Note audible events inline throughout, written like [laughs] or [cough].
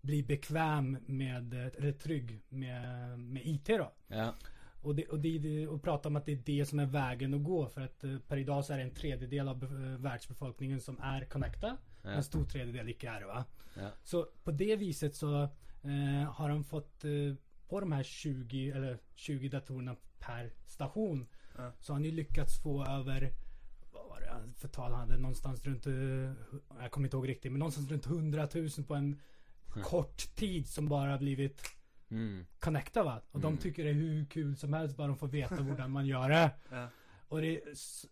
bli bekväm med, eller trygg med, med IT då. Ja. Och, det, och, det, och prata om att det är det som är vägen att gå. För att eh, per idag så är det en tredjedel av eh, världsbefolkningen som är connecta. Ja. En stor tredjedel icke är det va. Ja. Så på det viset så eh, har de fått eh, på de här 20 eller 20 datorerna per station. Ja. Så har ni lyckats få över vad var det för tal han hade någonstans runt eh, Jag kommer inte ihåg riktigt men någonstans runt 100 000 på en kort tid som bara blivit Mm. connecta va. Och Mm. de tycker det är hur kul som helst bara de får veta [laughs] hur man gör det. Ja. Och det är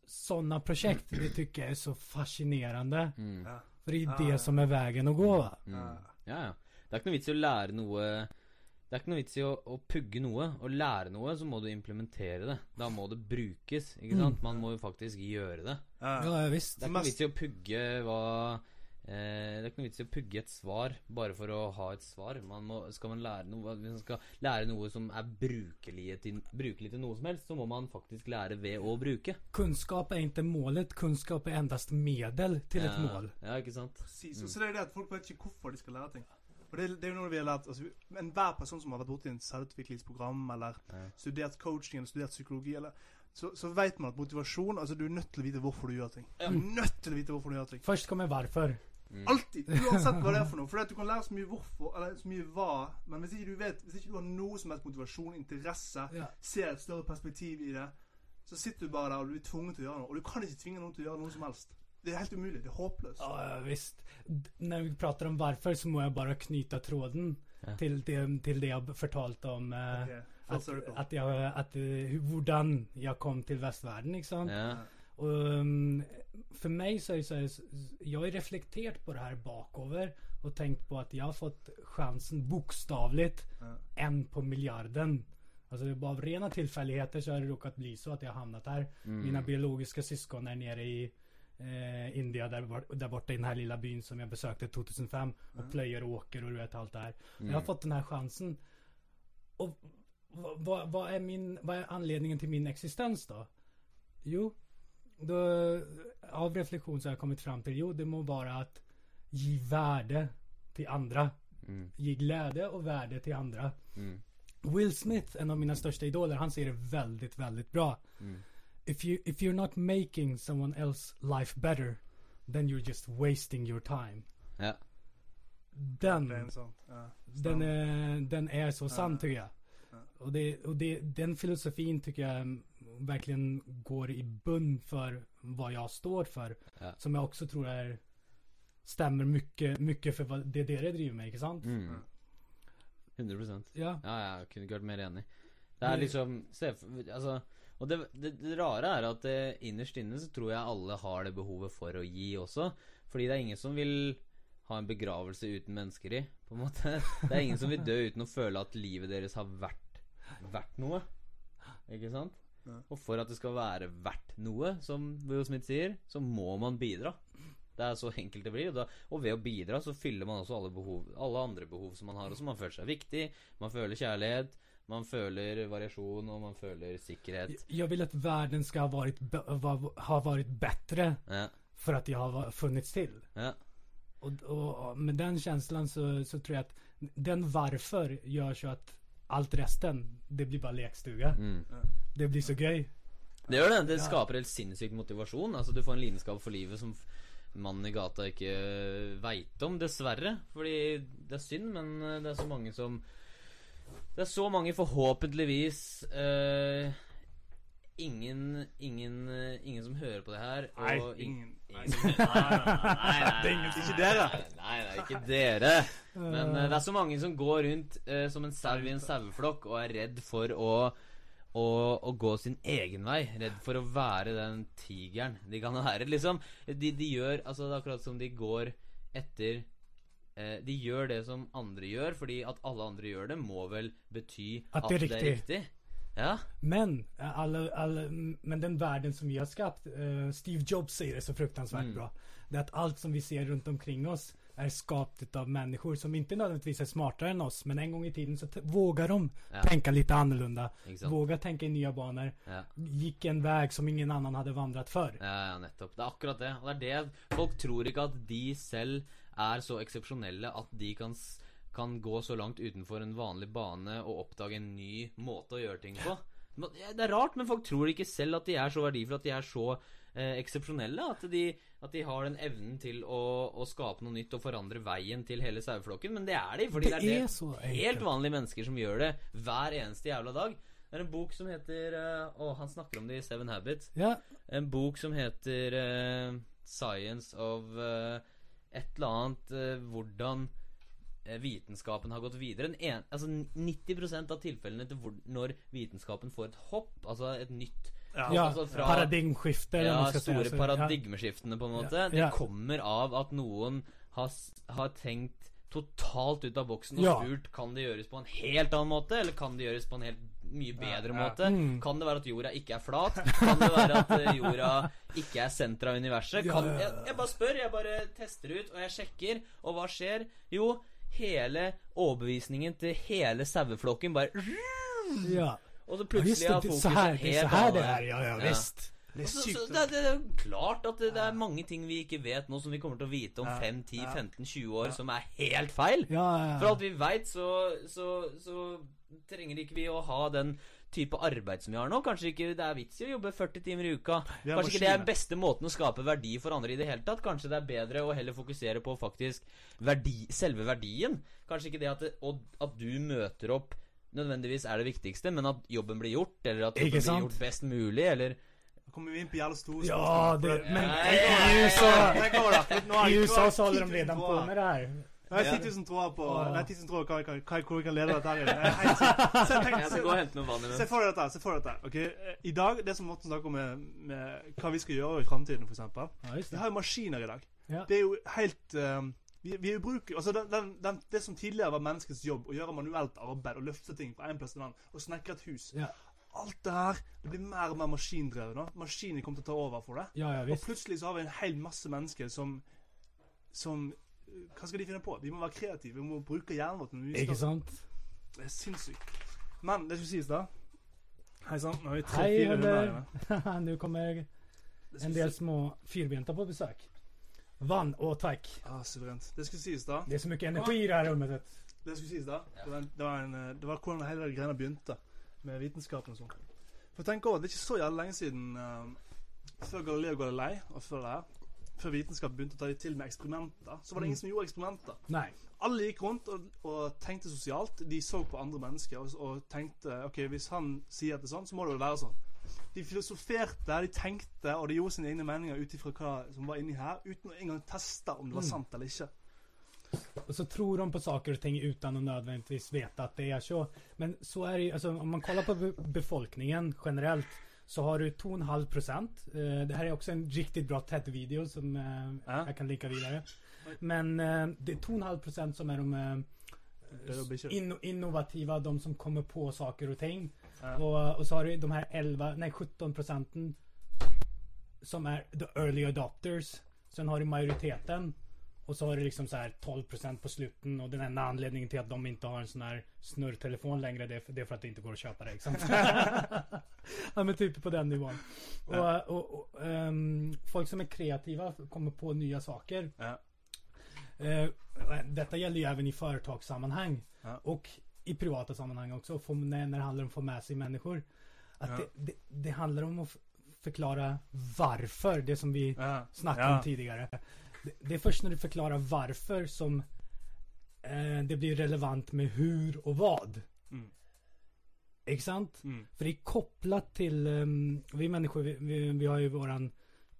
sådana projekt det tycker jag är så fascinerende. Mm. Ja. För det är Ah, det ja. som är vägen att gå va. Mm. Ja, ja. Det er ikke noe vits i å lære noe Det er ikke noe vits i å, å pugge noe. Å lære noe, så må du implementere det. Da må det brukes. Ikke sant? Man må jo faktisk gjøre det. Ja. Ja visst. Det er ikke noe vits i å pugge hva eh, Det er ikke noe vits i å pugge et svar bare for å ha et svar. Man må, skal man lære noe Hvis man skal lære noe som er brukelig til, brukelig til noe som helst, så må man faktisk lære ved å bruke. Kunnskap er ikke målet, kunnskap er endast medel til ja, et mål. Ja, ikke sant? Precis. Så det er det at folk vet ikke hvorfor de skal lære ting. Og det, er- det er jo noe vi har lært altså, Enhver person som har vært borti en selvutviklingsprogram eller Ja. studert coaching eller studert psykologi, eller, så, så vet man at motivasjon Altså, du er nødt til å vite hvorfor du gjør ting. Ja. Du er nødt til å vite hvorfor du gjør ting. Først kommer varför. Alltid! Uansett hva det er for noe. For du kan lære så mye hvorfor, eller så mye hva, men hvis ikke du vet Hvis ikke du har noe som helst motivasjon, interesse, Ja. ser et større perspektiv i det, så sitter du bare der og du blir tvunget til å gjøre noe. Og du kan ikke tvinge noen til å gjøre noe som helst. Det er helt umulig. Det er håpløst. Ja, visst. Når vi prater om hvorfor, så må jeg bare knyte tråden Ja. til, det, til, det jeg fortalte om eh, okay. at, at, jeg, at, jag, att hvordan jeg kom til vestverden, ikke sant. Ja. Um, för mig så är det så här, jag har reflekterat på det här bakover och tänkt på att jag har fått chansen bokstavligt Ja. en på miljarden. Alltså bara av rena tillfälligheter så har det råkat bli så att jag har hamnat här. Mm. Mina biologiska syskon är nere i eh, India där, bort- där borta i den här lilla byn som jag besökte 2005 och plöjer och åker och du vet allt det här. Mm. Jag har fått den här chansen. Och hva vad, vad, är min, vad är anledningen till min existens då? Jo, då, av reflektion så har jag kommit fram till, jo det må vara att ge värde till andra. Mm. Ge glädje och värde till andra. Mm. Will Smith, en av mina största idoler, han säger det väldigt, väldigt bra. Mm. If, you, if you're not making someone else life better, then you're just wasting your time. Ja. Den, den, en sånn. Ja. den, är, den är så sann tycker jag. Ja. Och, det, och det, den filosofin tycker jag verkligen går i bund för vad jag står för. Ja. Som jag också tror är stämmer mycket, mycket för vad det dere driver med, ikke sant? Mm. Ja. 100 Ja. Ja, jeg kunne ikke vært mer enig. Det er liksom se, Altså Og det, det, det rare er at eh, innerst inne så tror jeg alle har det behovet for å gi også. Fordi det er ingen som vil ha en begravelse uten mennesker i, på en måte. Det er ingen som vil dø uten å føle at livet deres har vært, vært noe. Ikke sant? Og for at det skal være verdt noe, som Will Smith sier, så må man bidra. Det er så enkelt det blir. Og, da, og ved å bidra så fyller man også alle, behov, alle andre behov som man har. Også man føler seg viktig, man føler kjærlighet, man føler variasjon, og man føler sikkerhet. Jeg vil at verden skal ha vært, ha vært bedre Ja, for at jeg har funnits till. ja, Og, og, med den følelsen så, så tror jeg at den hvorfor gjør så att allt resten, det blir bare lekstuga. mm. Det blir så gøy. Det gjør det. Det skaper helt sinnssyk motivasjon. Altså Du får en lidenskap for livet som mannen i gata ikke veit om, dessverre. Fordi det er synd, men eh, det er så mange som Det er så mange, forhåpentligvis eh, Ingen Ingen eh, Ingen som hører på det her. og Nei, ingen Nei, Ingen som Nei, nei, nei, nei, [laughs] Det er ikke dere. Nei, nei, ikke dere. Men eh, det er så mange som går rundt eh, som en sau i en saueflokk og er redd for å, å, å gå sin egen vei. Redd for å være den tigeren de kan være, liksom. De, de gjør Altså, det er akkurat som de går etter eh, De gjør det som andre gjør, fordi at alle andre gjør det, må vel bety At det er riktig. Ja. Men, eh, alla, alla, men den världen som vi har skapt, uh, Steve Jobs säger det så fruktansvärt Mm. bra. Det är att allt som vi ser runt omkring oss är skapat av människor som inte nödvändigtvis är smartare än oss. Men en gång i tiden så vågar de Ja. tänka lite annorlunda. Ikke sant? Våga tänka i nya banor. Ja. Gick en väg som ingen annan hade vandrat før Ja, ja, nettopp. Det er akkurat det. Det er det Folk tror ikke at de selv er så eksepsjonelle at de kan, kan gå så langt utenfor en vanlig bane og oppdage en ny måte å gjøre ting på. Det er rart, men folk tror ikke selv at de er så verdifulle, at de er så eh, eksepsjonelle. At, de, at de har den evnen til å, å skape noe nytt og forandre veien til hele saueflokken. Men det er de, fordi Det det er, er så helt vanlige mennesker som gjør det hver eneste jævla dag. Det er en bok som heter eh, Å, han snakker om det i Seven Habits. Ja, En bok som heter uh, Science of uh, et eller annet uh, Hvordan vitenskapen har gått videre. En altså 90% av tilfellene til hvor, når vitenskapen får et hopp, altså et nytt Ja. ja altså fra- paradigmskifte. ja, si, store altså, paradigmeskiftene, på en måte. Ja, Det kommer av at noen har, har tenkt totalt ut av boksen og Ja. spurt kan det gjøres på en helt annen måte, eller kan det gjøres på en helt mye bedre ja. måte. Mm. Kan det være at jorda ikke er flat? Kan det være at eh, jorda ikke er senteret av universet? Kan, ja, ja. jeg, jeg bare spør, jeg bare tester ut, og jeg sjekker, og hva skjer? Jo, hele overbevisningen til hele saueflokken bare Ja. Og så plutselig har fokuset så her, er helt så her det er. Ja, ja, visst. Det er sykt. så det, er, det er klart at det, det er mange ting vi ikke vet nå, som vi kommer til å vite om 5, 10, 15, 20 år, som er helt feil. For alt vi veit, så, så, så trenger ikke vi å ha den type arbeid som vi har nå. Kanskje ikke det er vits i å jobbe 40 timer i uka. Kanskje ikke det er den beste måten å skape verdi for andre i det hele tatt. Kanskje det er bedre å heller fokusere på faktisk verdi, selve verdien. Kanskje ikke det at, det, og, at du møter opp nødvendigvis er det viktigste, men at jobben blir gjort, eller at jobben blir gjort best mulig, eller kommer vi inn på jævla store Ja, det, men i USA så holder de redan på med det her. Har 10 000 tråder på Nei, 10 000 tråder hva, hva, hva, hvor vi kan lede dette her. [laughs] Er. Se, for deg dette. se for deg dette, okay? I dag, det som Morten snakker om med, med hva vi skal gjøre i framtiden, f.eks. Vi har jo maskiner i dag. Ja. Det er jo helt um, vi, vi bruker. Altså, den, den, den, det som tidligere var menneskets jobb, å gjøre manuelt arbeid og løfte ting fra en plass til en annen, og snekre et hus Ja. Alt det her det blir mer og mer maskindrevet. nå. Maskinen kommer til å ta over for det. Ja, ja, Og plutselig så har vi en hel masse mennesker som Som Hva skal de finne på? Vi må være kreative. Vi må bruke hjernen vår. Ikke sant? Det er sinnssykt. Men det skal sies, da Hei sann. Nå har vi tre-fire hunder her [laughs] Nå Nu kommer en del små fyrbenta på besøk. Vann og tack. Ah, suverent. Det skal sies, da. Det er så mye energi i det her rommet. vet. Det skulle sies da Det var, en, det var, en, eh, det var hvordan hele greia begynte, med vitenskapen og sånn. For tenk over, Det er ikke så jævlig lenge siden uh, Før Galileo Galilei og før det her Før vitenskap begynte å ta det til med eksperimenter, så var det ingen som gjorde eksperimenter. Nei. Alle gikk rundt og, og tenkte sosialt. De så på andre mennesker og, og tenkte OK, hvis han sier at det er sånn, så må det jo være sånn. De filosoferte, de tenkte, og de gjorde sine egne meninger ut ifra hva som var inni her, uten å engang teste om det var Mm. sant eller ikke. Och så tror de på saker och ting utan att nödvändigtvis veta att det är så. Men så är det ju, alltså om man kollar på befolkningen generellt så har du 2,5 procent. Eh, det här är också en riktigt bra TED-video som jeg Ja. jag kan linka vidare. Men eh, det är 2,5 procent som är de eh, inno- innovativa, de som kommer på saker och ting. Ja. Och, och så har du de här 11, nej 17 procenten som är the early adopters. Sen har du majoriteten. Och så har du liksom så här 12% på slutten Och den enda anledningen till att de inte har en sån här snurrtelefon längre det är för, det är för att det inte går att köpa det. Liksom. [laughs] ja men typ på den nivån. Ja. Och, och, och um, folk som är kreativa kommer på nya saker. Ja. Uh, detta gäller ju även i företagssammanhang. Ja. Och i privata sammanhang också. Få, när, när det handlar om att få med sig människor. Att det, det, det handlar om att forklare förklara varför. Det som vi Ja. snackade om tidigare. Det, det är först när du förklarar varför som eh, det blir relevant med hur och vad. Mm. Ikke sant? Mm. För det är kopplat till, um, vi människor, vi, vi, vi har ju våran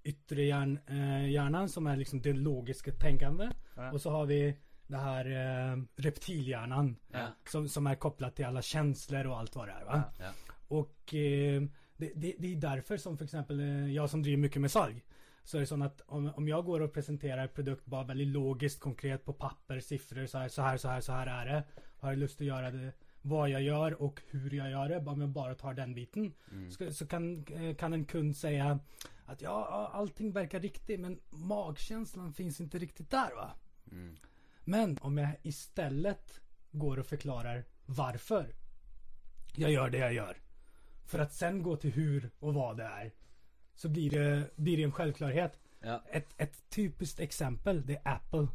yttre hjärn, eh, hjärnan som är liksom det logiska tänkande. Ja. Och så har vi det här eh, reptilhjärnan Ja. som, som är kopplat till alla känslor och allt vad det är. Va? Ja. Och eh, det, det, det är därför som för exempel eh, jag som driver mycket med salg. Så är det så att om, om jag går och presenterar en produkt bara väldigt logiskt, konkret på papper, siffror, så här, så här, så här, så här är det. Har jag lust att göra det, vad jag gör och hur jag gör det, om jag bara tar den biten. Mm. Så, så kan, eh, kan en kund säga att ja, ja, allting verkar riktigt men magkänslan finns inte riktigt där va. Mm. Men om jag istället går och förklarar varför jag gör det jag gör. För att sen gå till hur och vad det är. Så blir det, blir det en självklarhet. Ja. Ett, ett typiskt exempel det är Apple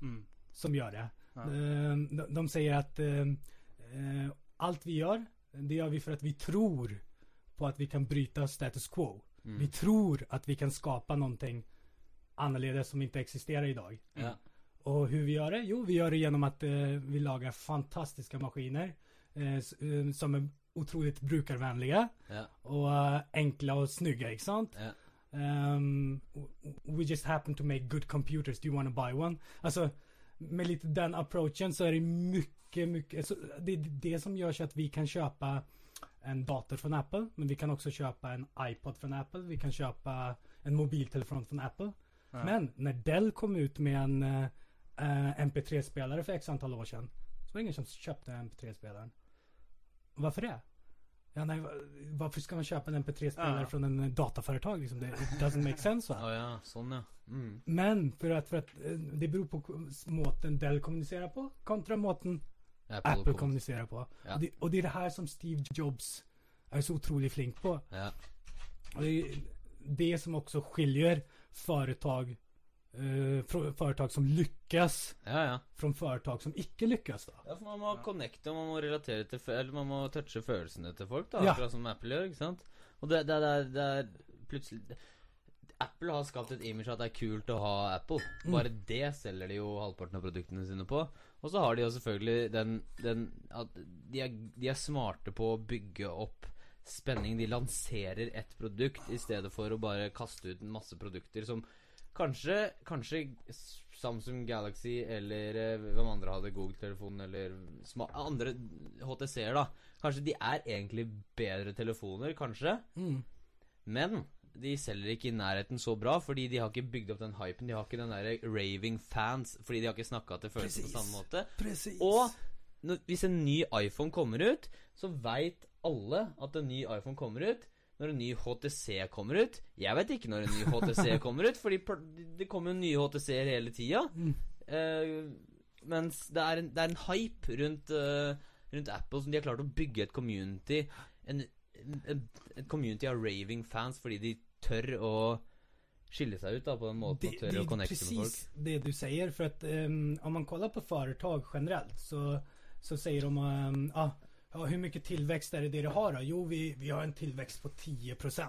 Mm. som gör det. Ja. Eh, de, de säger att uh, eh, allt vi gör, det gör vi för att vi tror på att vi kan bryta status quo. Mm. Vi tror att vi kan skapa någonting annerledes som inte existerar idag. Ja. Och hur vi gör det? Jo, vi gör det genom att uh, vi lagar fantastiska maskiner uh, eh, som är otroligt brukarvänliga yeah. och uh, enkla och snygga, ikke sant? Yeah. Um, we just happen to make good computers, do you want to buy one? Alltså, med lite den approachen så är det mycket, mycket, så det är det som gör så att vi kan köpa en dator från Apple, men vi kan också köpa en iPod från Apple, vi kan köpa en mobiltelefon från Apple. Ja. Men när Dell kom ut med en eh, eh, MP3-spelare för x antal år sedan, så var det ingen som köpte MP3-spelaren. Varför det? Ja, nej, varför ska man köpa en MP3-spelare Ja. från en dataföretag liksom? Det doesn't make sense va? Ja, ja, sånn ja. Mm. Men för att, för att eh, det beror på måten Dell kommunicerar på kontra måten Apple, Apple kom- kommunicerar på. Ja. Och, det, och det är det här som Steve Jobs är så otroligt flink på. Ja. Och det är det som också skiljer företag eh, fra företag som lykkes, ja, ja. från företag som ikke lykkes. da. Ja, for man må connecte, og man må relatere til Eller man må touche følelsene til folk, da. Ja. Akkurat som Apple gjør, ikke sant. Og det, det, det, er- det er plutselig Apple har skapt et image at det er kult å ha Apple. Mm. Bare det selger de jo halvparten av produktene sine på. Og så har de jo selvfølgelig den, den at de er, de er smarte på å bygge opp spenning. De lanserer et produkt i stedet for å bare kaste ut en masse produkter som Kanskje, kanskje Samsung Galaxy eller eh, hvem andre hadde Google-telefonen eller andre HTC-er, da. Kanskje de er egentlig bedre telefoner, kanskje. Mm. Men de selger ikke i nærheten så bra, fordi de har ikke bygd opp den hypen. De har ikke den der raving fans, fordi de har ikke snakka til følelsen på samme måte. Precis. Og når, hvis en ny iPhone kommer ut, så veit alle at en ny iPhone kommer ut. Når en ny HTC kommer ut Jeg vet ikke når en ny HTC [laughs] kommer ut, Fordi det kommer jo nye HTC-er hele tida. Mm. Eh, mens det er, en, det er en hype rundt, uh, rundt Apple som de har klart å bygge et community. En, en, en, community av raving fans fordi de tør å skille seg ut da på en måte Det, tør det å connecte med folk. precis det du sier, För att um, om man kollar på företag generellt så, så säger de um, ah, ja, hur mycket tillväxt är det det du har då? Jo, vi, vi har en tillväxt på 10%.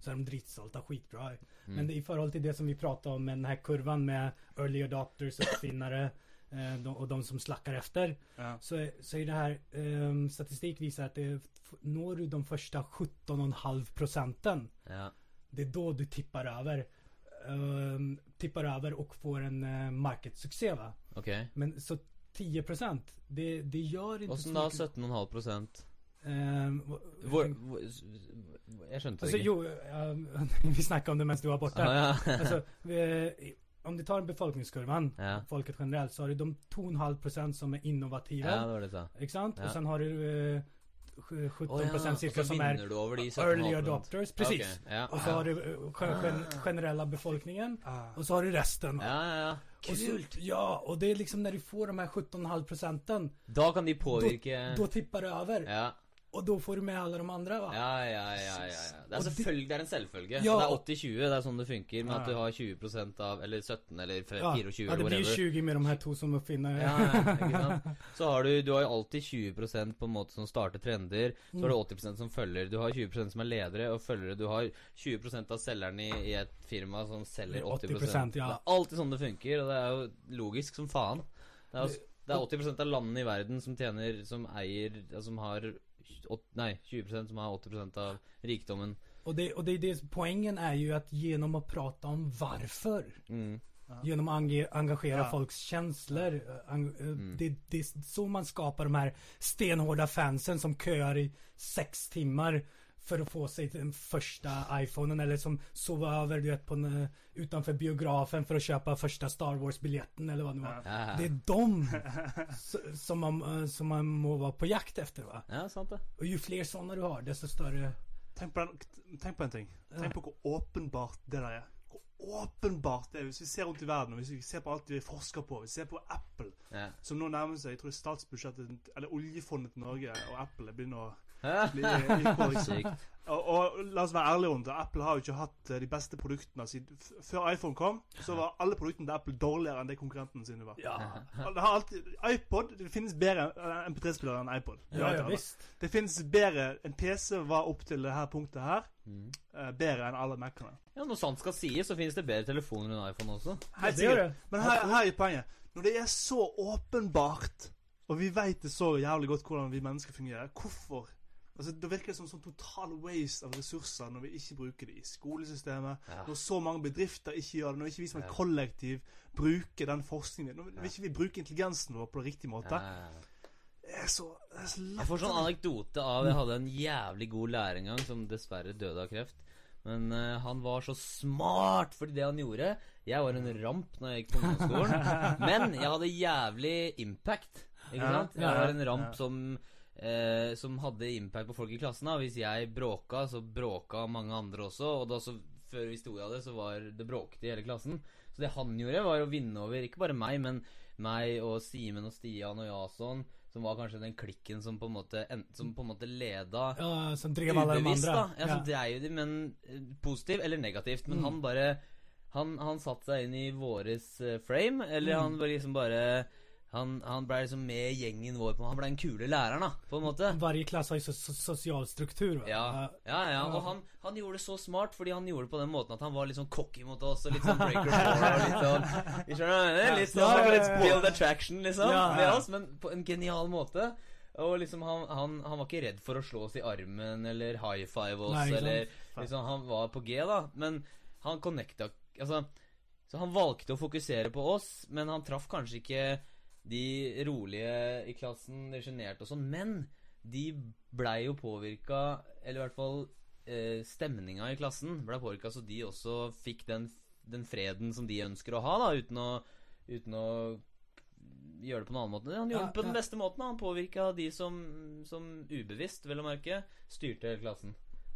Så är de dritstolta, skitbra. Mm. Men det, i förhållande till det som vi pratade om med den här kurvan med early adopters, uppfinnare eh, de, och de som slackar efter. Ja. Så, så är det här eh, statistik visar att det, når du de första 17,5 procenten Ja. det är då du tippar över. ehm, tippar över och får en uh, marketsuccé va. Okay. Men så 10% det, det gör inte Åssen da mycket. 17,5 Um, Ehm, Hvor, hvor, jeg skjønte altså, det ikke. jo, uh, [laughs] vi snakka om det mens du var borte. Ah, ja. [laughs] altså, vi, om du tar befolkningskurvan, Ja. folket generelt, så har du de 2,5% som er innovative. ja, det var det. Ikke sant? Ja. Og sen har du uh, 17% Å, ja. cirka som er du over de 17,5 early adopters. Precis. Okay. Ja. Og så har du eh, gen- gen- generella befolkningen. Ah. Och så har du resten. ja, ja, ja. Så, ja, og det är liksom när du får de här 17,5 procenten. Da kan de påvirke Da tippar det over. ja. Och da får du med alle de andre, va? Ja, ja, ja, ja, ja. Det er selvfølgelig, det er en selvfølge. Ja, det er 80-20, det er sånn det funker. Med at du har 20% av Eller 17 eller 24, Ja, 24 ja, det blir whatever. 20 med de her to som uppfinner. Ja, ja, ikke sant? Så har du Du har jo alltid 20% på en måte som starter trender. Så har du 80% som følger. Du har 20% som er ledere og følgere. Du har 20% av selgerne i, i et firma som selger 80 80%, ja. Det er alltid sånn det funker, og det er jo logisk som faen. Det er, det er 80% av landene i verden som tjener Som eier Som har Nei, 20% som har 80% av rikdommen. Och, det, och det, det, poängen är ju att genom att prata om varför. Mm. Genom att ange, engagera Ja. folks känslor. eh, ang- eh, Mm. Det, det är så man skapar de här stenhårda fansen som köar i sex timmar. För att få sig den första iPhonen eller som sover över du vet, på en, eh, utanför biografen för att köpa första Star Wars-biljetten eller vad det var. Ja. Det är de som man, eh, som man må vara på jakt efter va. ja, sant det. Och ju fler sådana du har desto större Tenk på, den, tenk på en ting. Tenk på hvor åpenbart det der er. Hvor åpenbart det. er. Hvis vi ser rundt i verden, og hvis vi ser på alt vi forsker på, hvis vi ser på Apple, Ja. som nå nærmer seg jeg tror statsbudsjettet, eller oljefondet til Norge og Apple begynner blir Hæ? [laughs] Sykt. Og, og la oss være ærlige rundt det. Apple har jo ikke hatt eh, de beste produktene siden Før iPhone kom, så var alle produktene til Apple dårligere enn det konkurrentene sine var. Ja, [laughs] Det har alltid, iPod Det finnes bedre eh, MP3-spillere enn iPod. Ja, ja visst. Det finnes bedre En PC var opp til det her punktet her Mm. eh, bedre enn alle Mac-ene. Ja, når sant skal sies, så finnes det bedre telefoner enn iPhone også. Helt sikkert. Men her, her er poenget. Når det er så åpenbart, og vi vet det så jævlig godt hvordan vi mennesker fungerer, hvorfor Altså, Da virker det som sånn total waste av ressurser når vi ikke bruker det i skolesystemet. Ja. Når så mange bedrifter ikke gjør det. Når ikke vi som et kollektiv bruker den forskningen. Når vi ikke vi bruker intelligensen vår på riktig måte. Ja. Det er så, det er så Jeg får sånn anekdote av Jeg hadde en jævlig god lærer en gang som dessverre døde av kreft. Men uh, han var så smart fordi det han gjorde Jeg var en ramp når jeg gikk på ungdomsskolen. [laughs] men jeg hadde jævlig impact. Ikke sant? Jeg var en ramp som eh, Som hadde impact på folk i klassen. Da. Hvis jeg bråka, så bråka mange andre også. Og da så, før vi sto i det, så var det bråkete i hele klassen. Så det han gjorde, var å vinne over ikke bare meg, men meg og Simen og Stian og Jason. Som var kanskje den klikken som på en måte, som på en måte leda Ja, som drev alle de ubevisst, da. Ja, som dreier de, men positivt Positiv eller negativt. Men Mm. han bare Han, han satte seg inn i våres eh, frame, eller Mm. han var liksom bare han, han ble liksom med gjengen vår. på Han ble den kule læreren, da, på en måte. Varje klasse har jo sosial struktur. Ja, ja, ja. Og han, han gjorde det så smart, fordi han gjorde det på den måten at han var litt sånn cocky mot oss. Og litt sånn breaker og litt sånn Vi skjønner mener? Litt sånn Ja, ja, build attraction, liksom. Med oss, men på en genial måte. Og liksom han, han, han var ikke redd for å slå oss i armen eller high five oss, Nei, eller liksom Han var på G, da. Men han connecta Altså Så han valgte å fokusere på oss, men han traff kanskje ikke de rolige i klassen, de sjenerte og sånn. Men de blei jo påvirka, eller i hvert fall eh, stemninga i klassen blei påvirka, så de også fikk den, den freden som de ønsker å ha, da, uten å, uten å gjøre det på en annen måte. Han gjorde Ja, det på den ja. beste måten. Han påvirka de som, som ubevisst, vel å merke, styrte klassen.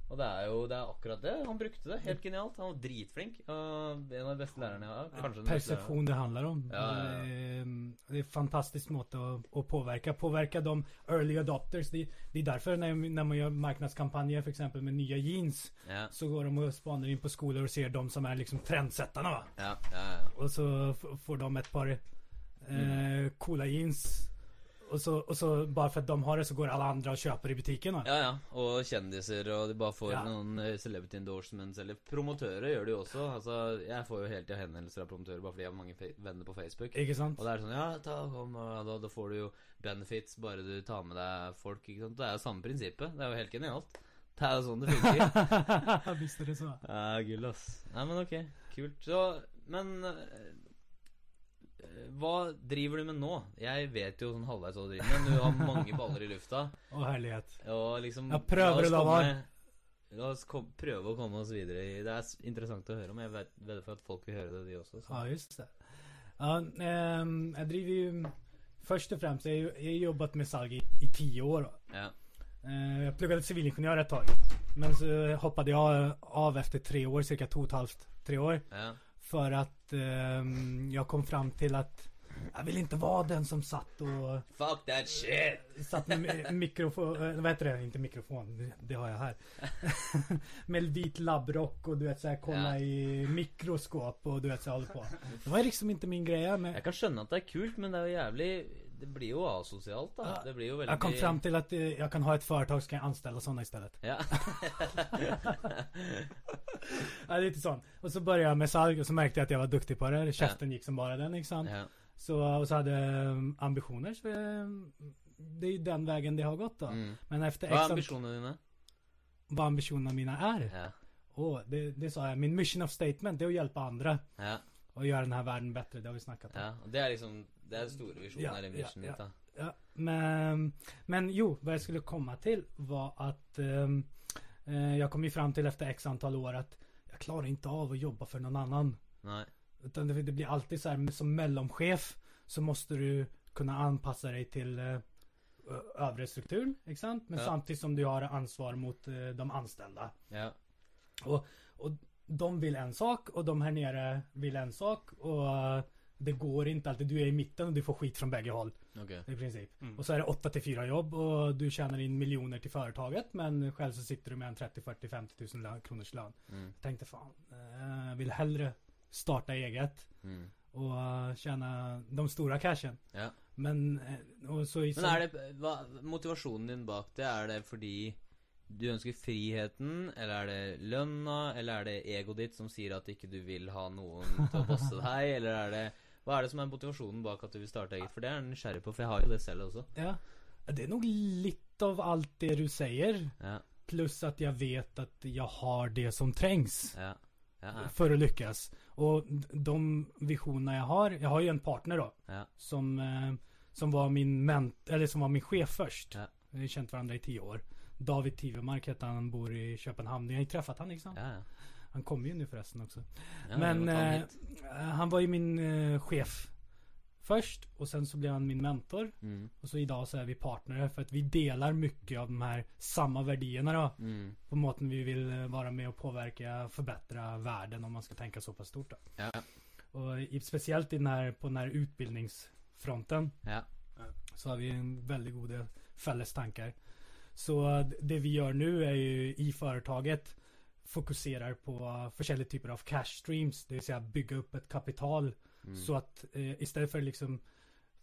Og det er jo det er akkurat det. Han brukte det. Helt genialt. Han var dritflink. En av de beste lærerne jeg har. Ja. Perception det handler om. Ja, ja. Det, er en fantastisk måte å, å påvirke. Påvirke de early adopters. Det, det er derfor når, når man gjør marknadskampanjer f.eks. exempel med nye jeans. Så går de og spaner inn på skoler og ser de som er liksom trendsetterne. Og ja, ja, ja. Och så får de et par Mm. eh, coola jeans. Och så, og så bare för att de har det så går alle andre og kjøper i butikken. va. Ja, ja. Og kjendiser, og de bare får Ja. noen eh, celebrity endorsements. Eller promotører gjør det jo også. Altså, Jeg får jo hele tida henvendelser av promotører bare fordi jeg har mange venner på Facebook. Ikke sant? Og det er sånn Ja, ta, kom, og da, da får du jo benefits bare du tar med deg folk. ikke sant? Det er jo samme prinsippet. Det er jo helt genialt. Det er jo sånn det funker. [laughs] Visste det så. Ja, gull, ass. Nei, men ok. Kult. Så, men eh, Hva driver du med nå? Jeg vet jo sånn halvveis hva du driver med. Du har mange baller i lufta. Å, herlighet. Og liksom Jeg prøver la da, å la oss kom, prøve å komme oss videre Det er interessant å høre om. Jeg vet, vet for at folk vil høre det, de også. Så. Ja, just det. Ja, um, jeg driver jo Først og fremst jeg, jag har jobbat med Salg i, i tio år. Ja. Eh, Jag pluggade sivilingeniør et tag. Men så hoppet jeg av etter tre år, cirka två och ett halvt, tre år. ja. För att ehm, jag kom fram till att jag vill inte vara den som satt och Fuck that shit! Satt med mikrofon, eh, vad heter det? Inte mikrofon, det, har jag här. [laughs] med vit labbrock och du vet såhär kolla Ja. i mikroskop och du vet så håller på. Det var liksom inte min grej men Jeg kan skjønne at det er kult, men det er jo jævlig Det blir jo asosialt, da. Ja, Det blir jo veldig Jeg kom fram til at jeg kan ha et företag så kan ansette sånne i stedet. Ja. [laughs] [laughs] Ja, litt sånn. Og så begynte jeg med salg og så merket jeg at jeg var duktig på det. Käften gikk som bare den liksom. ja. Så, og så hadde jeg ambisjoner. Så eh, det er jo den veien det har gått da. Mm. Men etter Hva er ambisjonene dine? Hva ambisjonene mine er? Ja. Åh, det, det sa jeg. Min mission of statement det er å hjelpe andre. Ja. Og gjøre denne verden bedre. Det har vi snakket om. ja. Det er liksom Det er store visjoner Ja, i missionen ja, ditt. Ja, men, men jo, vad jag skulle komma till var att ehm, eh, jag kom ju fram till efter x antal år att jag klarar inte av att jobba för någon annan. Nei. Utan det, det blir alltid så här som mellomchef så måste du kunna anpassa dig till eh, övre struktur, ikke sant? Men Ja. samtidigt som du har ansvar mot eh, de anställda. Ja. Och de vill en sak och de här nere vill en sak och det går inte alltid. Du är i mitten och du får skit från bägge håll Okay. i princip. Mm. Och så är det 8 till 4 jobb och du tjänar in miljoner till företaget men själv så sitter du med en 30, 40, 50 tusen lön, kronors lön. Mm. Jag tänkte fan, eh, jag vill hellre starta eget Mm. och eh, tjäna de stora cashen. Ja. Men, eh, och så i Men er det hva, Motivasjonen din bak det, er det fordi du ønsker friheten, eller er det lønna, eller er det egoet ditt som sier at ikke du vil ha noen til å bosse deg, eller er det Hva er det som er motivasjonen bak at du vil starte eget? For det er jeg nysgjerrig på, for jeg har jo det selv også. Ja, det er nok litt av alt det du sier, Ja, pluss at jeg vet at jeg har det som trengs ja, ja, för att lyckas. Och de visjonene jeg har, Jeg har jo en partner da, Ja. Som, eh, som var min ment eller som var min chef først. Vi har kjent hverandre i ti år. David Tivemark heter han, han bor i Köpenhamn. Jeg har truffet träffat han liksom. ja, ja. Han kommer ju nu förresten också. ja Men eh, han var ju min eh, chef först. Och sen så blev han min mentor. Mm, Och så idag så är vi partner för att vi delar mycket av de här samma värdierna då. mm, På måten vi vill eh, vara med och påverka, förbättra världen om man ska tänka så pass stort då. ja, Och i, speciellt i den här, på den här utbildningsfronten ja. så har vi en väldigt goda fälles-tankar. Så eh, det vi gör nu är ju i företaget fokuserar på forskjellige typer av cash streams. Det vill säga bygga upp ett kapital Mm. så att eh, istället för liksom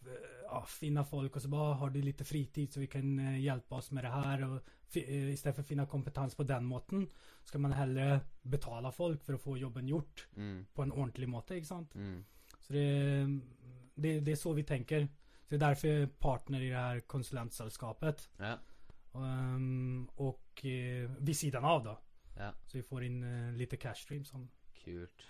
eh, ja, finna folk och så bara "Ah, har du lite fritid så vi kan eh, hjälpa oss med det här och eh, istället för att finna kompetens på den måten ska man hellre betala folk för att få jobben gjort Mm, på en ordentlig måte, ikke sant? mm. Så det, det, det är så vi tänker. Så det är därför jag är partner i det här konsulentsällskapet. Ja, Um, och eh, vid sidan av då. Ja. Så vi får inn uh, lite cash stream Sånn. Kult.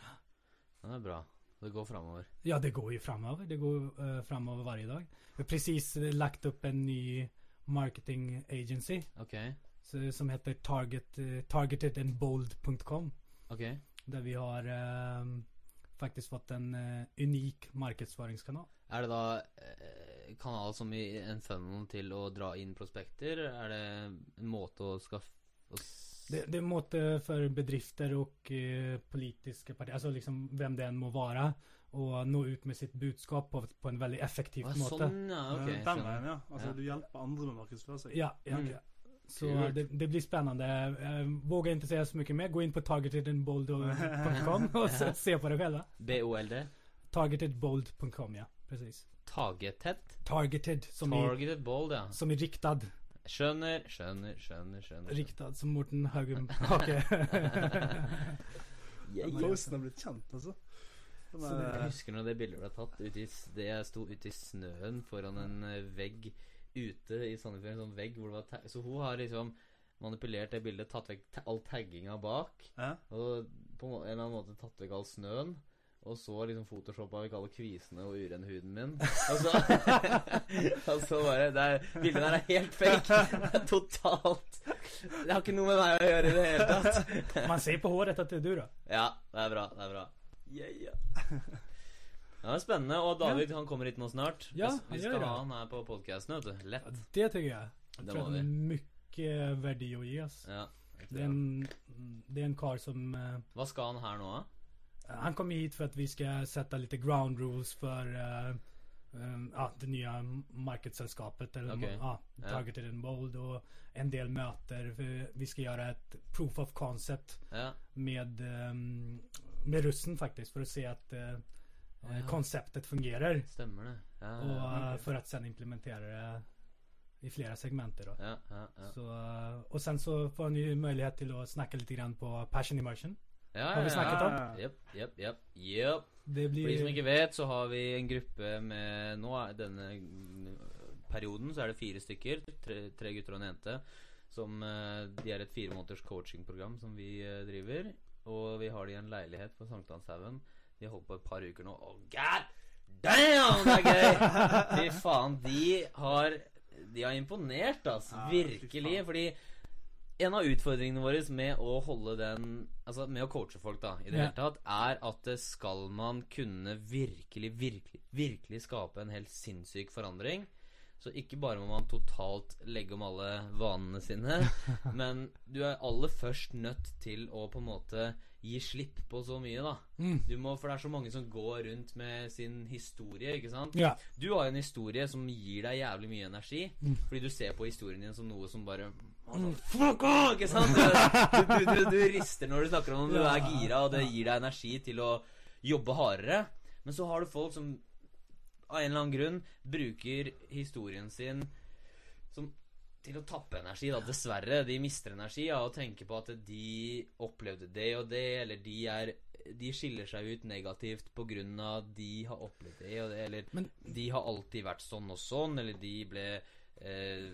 Det er bra. Det går framover. Ja, det går jo framover. Det går uh, framover hver dag. Vi har precis eh, lagt opp en ny marketing agency. okay. Så, som heter target, uh, targetedandbold.com. Okay. Der vi har uh, faktisk fått en uh, unik markedsføringskanal. Er det da uh, kanal som i en funnel til å dra inn prospekter? Er det en måte å skaffe å s- Det, det måtte måte för bedrifter och eh, politiska partier, alltså liksom vem det än må vara. Och nå ut med sitt budskap på, på en veldig effektiv ah, måte. Sånn, ja. okay, Den veien, ja. Altså, Ja. du hjelper andre med å markedsføre seg. Ja, ja, Mm. ja. Så det, det blir spennende. Våger ikke si säga så mye mer. Gå inn på targetedandbold.com [laughs] og se, se på det selv. BOLD? Targetedbold.com ja, precis. Targeted? Targeted som i, Targeted bold, ja. som i riktad. Skjønner, skjønner, skjønner. skjønner Riktad som Morten Haugum Hake. Yeah, yeah. Posten har blitt kjent, altså. Så er- Jeg husker når det bildet ble tatt i, det jeg sto ute i snøen foran en eh, vegg ute i Sandefjord, en sånn vegg hvor det var Så hun har liksom manipulert det bildet, tatt vekk all tagginga bak, Ja. og på en eller annen måte tatt vekk all snøen. Og så liksom photoshoppa vekk alle kvisene og urene huden min. [laughs] Og så, [laughs] og så bare det er, Bildet der er helt fake. [laughs] Det er totalt Det har ikke noe med meg å gjøre i det hele tatt. Man ser på håret at det er du da. Ja, det er bra. Det er bra. Yeah, yeah. Ja, det er spennende. Og David han kommer hit nå snart. Ja, Vi- Vi skal ha han her på podkasten, vet du. Lett. Det tycker jeg. Jag Det tror det vi. är mycket värde att oss. Ja. Det er en, det er en kar som eh, Hva skal han her nå, da? Han kom hit för att vi ska sätta lite ground rules för uh, um, uh, det nya marknadssällskapet. Eller ja, Ja. Targeted and Bold och en del möter. Vi ska göra ett proof of concept yeah. med, um, med russen faktiskt. För att se att eh, Å, ja. konceptet fungerar. Stemmer det. Ja, Och ja, eh, för att sen implementera det i flera segmenter då. Så, eh, och sen så får ni möjlighet till att snacka lite grann på Passion Immersion. Ja, Har vi snakket om? Jepp, jepp, jepp. Jepp. Det For de som ikke vet, så har vi en gruppe med Nå er denne perioden så er det fire stykker. Tre, tre gutter og en jente. Som eh, De er et fire måneders coachingprogram som vi eh, driver. Og vi har de i en leilighet på Sankthanshaugen. De har holdt på et par uker nå. Oh, god damn, det er gøy! [laughs] Fy faen. De har De har imponert, altså. Ja, Virkelig. Fordi en av utfordringene våre med å holde den Altså med å coache folk, da, i det Ja. hele tatt, er at eh, skal man kunne virkelig, virkelig, virkelig skape en helt sinnssyk forandring, Så ikke bare må man totalt legge om alle vanene sine, [laughs] men du er aller først nødt til å på en måte gi slipp på så mye, da. Mm. Du må, For det er så mange som går rundt med sin historie, ikke sant. Ja. Du har en historie som gir deg jævlig mye energi, Mm. fordi du ser på historien din som noe som bare Fuck off! Ikke sant? Du, du, du, du rister når du snakker om det, du er gira, og det gir deg energi til å jobbe hardere. Men så har du folk som av en eller annen grunn bruker historien sin som til å tappe energi, da. Dessverre. De mister energi av å tenke på at de opplevde det og det, eller de er De skiller seg ut negativt på grunn av at de har opplevd det og det, eller Men- de har alltid vært sånn og sånn, eller de ble eh,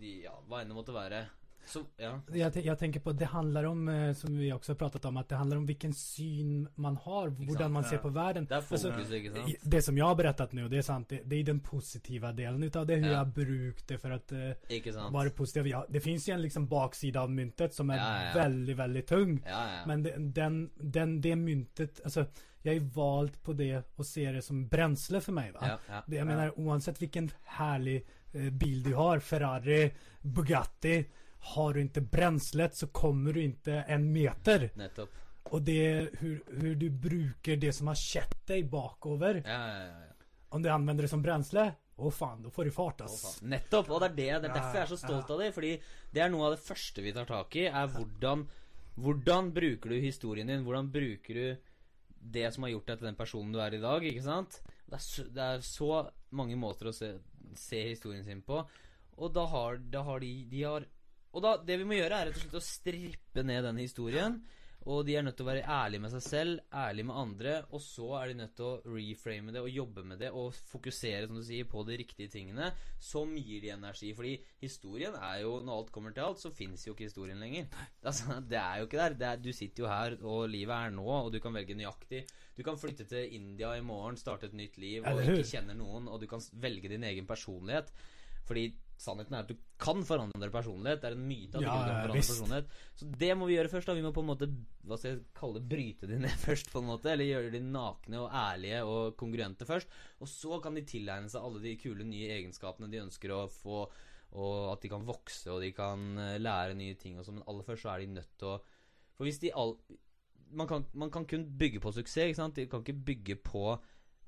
Ja, hva enn det måtte være. Så, ja. jeg, jeg, tenker på, det handler om, eh, som vi også har pratet om, at det handler om hvilken syn man har, hvordan man ser på verden. Det er fokus, altså, ikke sant? det som jeg har berettet nå, det er sant, det, det är den positiva delen av det, Hvordan Ja. jeg har brukt det for å Ikke positiv. Ja, det fins en liksom baksida av myntet som er väldigt, väldigt tung. Men det, den, den, det myntet, altså, jeg är valgt på det å ser det som bränsle for meg. va. ja, ja. Uansett hvilken menar eh, bil du har, Ferrari, Bugatti. Har du ikke bränslet så kommer du ikke en meter. Nettopp. Og det är hur, hur du bruker det som har kjett deg bakover. Ja, ja, ja. ja. Om du anvender det som brensle, å oh, faen, da får du fart ass. Oh, Nettopp. Og det er det. Det er derfor jeg er så stolt av det. Fordi det er noe av det første vi tar tak i, er hvordan Hvordan bruker du historien din? Hvordan bruker du det som har gjort deg til den personen du er i dag? Ikke sant? Det er så, det er så mange måter å se, se historien sin på. Og da har, da har de, de har Og da, det vi må gjøre, er rett og slett å strippe ned den historien. Og de er nødt til å være ærlige med seg selv, ærlige med andre, og så er de nødt til å reframe det og jobbe med det og fokusere som du sier, på de riktige tingene som gir de energi. Fordi historien er jo, når alt kommer til alt, så fins jo ikke historien lenger. Altså, det er jo ikke der. Det er, du sitter jo her, og livet er nå, og du kan velge nøyaktig. Du kan flytte til India i morgen, starte et nytt liv, og ikke kjenne noen, og du kan velge din egen personlighet. Fordi sannheten er at du kan forandre personlighet. Det er en myte at du Ja, du kan forandre personlighet. Så det må vi gjøre først. da Vi må på en måte Hva skal jeg kalle bryte de ned [laughs] først, på en måte. Eller gjøre de nakne og ærlige og kongruente først. Og så kan de tilegne seg alle de kule nye egenskapene de ønsker å få. Og at de kan vokse og de kan eh, lære nye ting og sånn. Men aller først så er de nødt til å For hvis de all man kan, man kan kun bygge på suksess, ikke sant? De kan ikke bygge på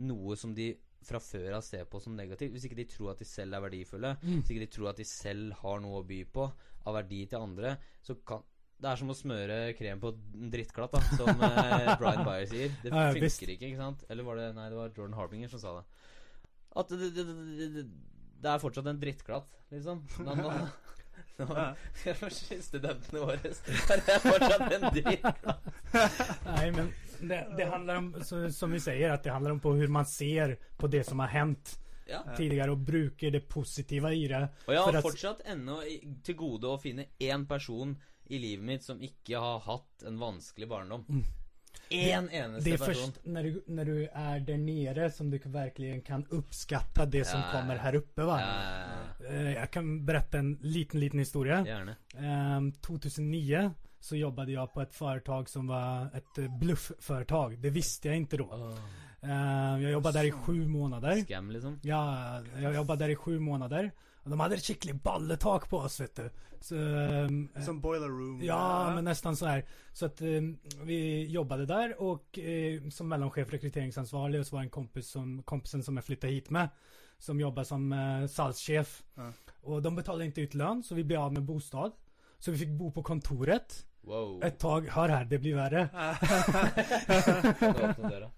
noe som de fra før av ser på som negativt. Hvis ikke de tror at de selv er verdifulle, Mm. hvis ikke de tror at de selv har noe å by på av verdi til andre, så kan det er som å smøre krem på en drittklatt, da, som eh, [laughs] Brian Byer sier. Det Ja, ja, funker visst. ikke, ikke sant? Eller var det Nei, det var Jordan Harbinger som sa det. At det, det, det, det, er fortsatt en drittklatt, liksom. Men [laughs] man, Ja. Studentene våre Det er fortsatt en drittklatt. Nei, men det, det handler om, som vi sier, at det handler om på hur man ser på det som har hendt. Ja. tidligere og bruker det positiva i det. Og jeg har at- fortsatt ennå til gode å finne én person i livet mitt som ikke har hatt en vanskelig barndom. Mm. Én Det er är person. först när du, när du är där nere som du verkligen kan uppskatta det som Ja, kommer her här uppe va. Ja, Eh, Jag kan berätta en liten, liten historia. gjerne. Ehm, 2009 så jobbade jag på ett företag som var ett eh, bluffföretag. Det visste jag inte då. Ehm, jag jobbade där i sju månader. Scam, liksom. Ja, jag jobbade där i sju månader. Och de hadde et skikkelig balletak på oss vet du. Så, um, Som boiler room. Ja, men nesten så här. Så at, um, vi jobbade der, og uh, som mellomsjef rekrutteringsansvarlig, og så var det en kompis som, kompisen som jeg flytta hit med. Som jobbar som uh, salgssjef. Ja. Og de betalte ikke ut lønn, så vi ble av med bostad. Så vi fikk bo på kontoret Wow. Et tag. Hør her, det blir värre. [laughs] Kan du åpne døra?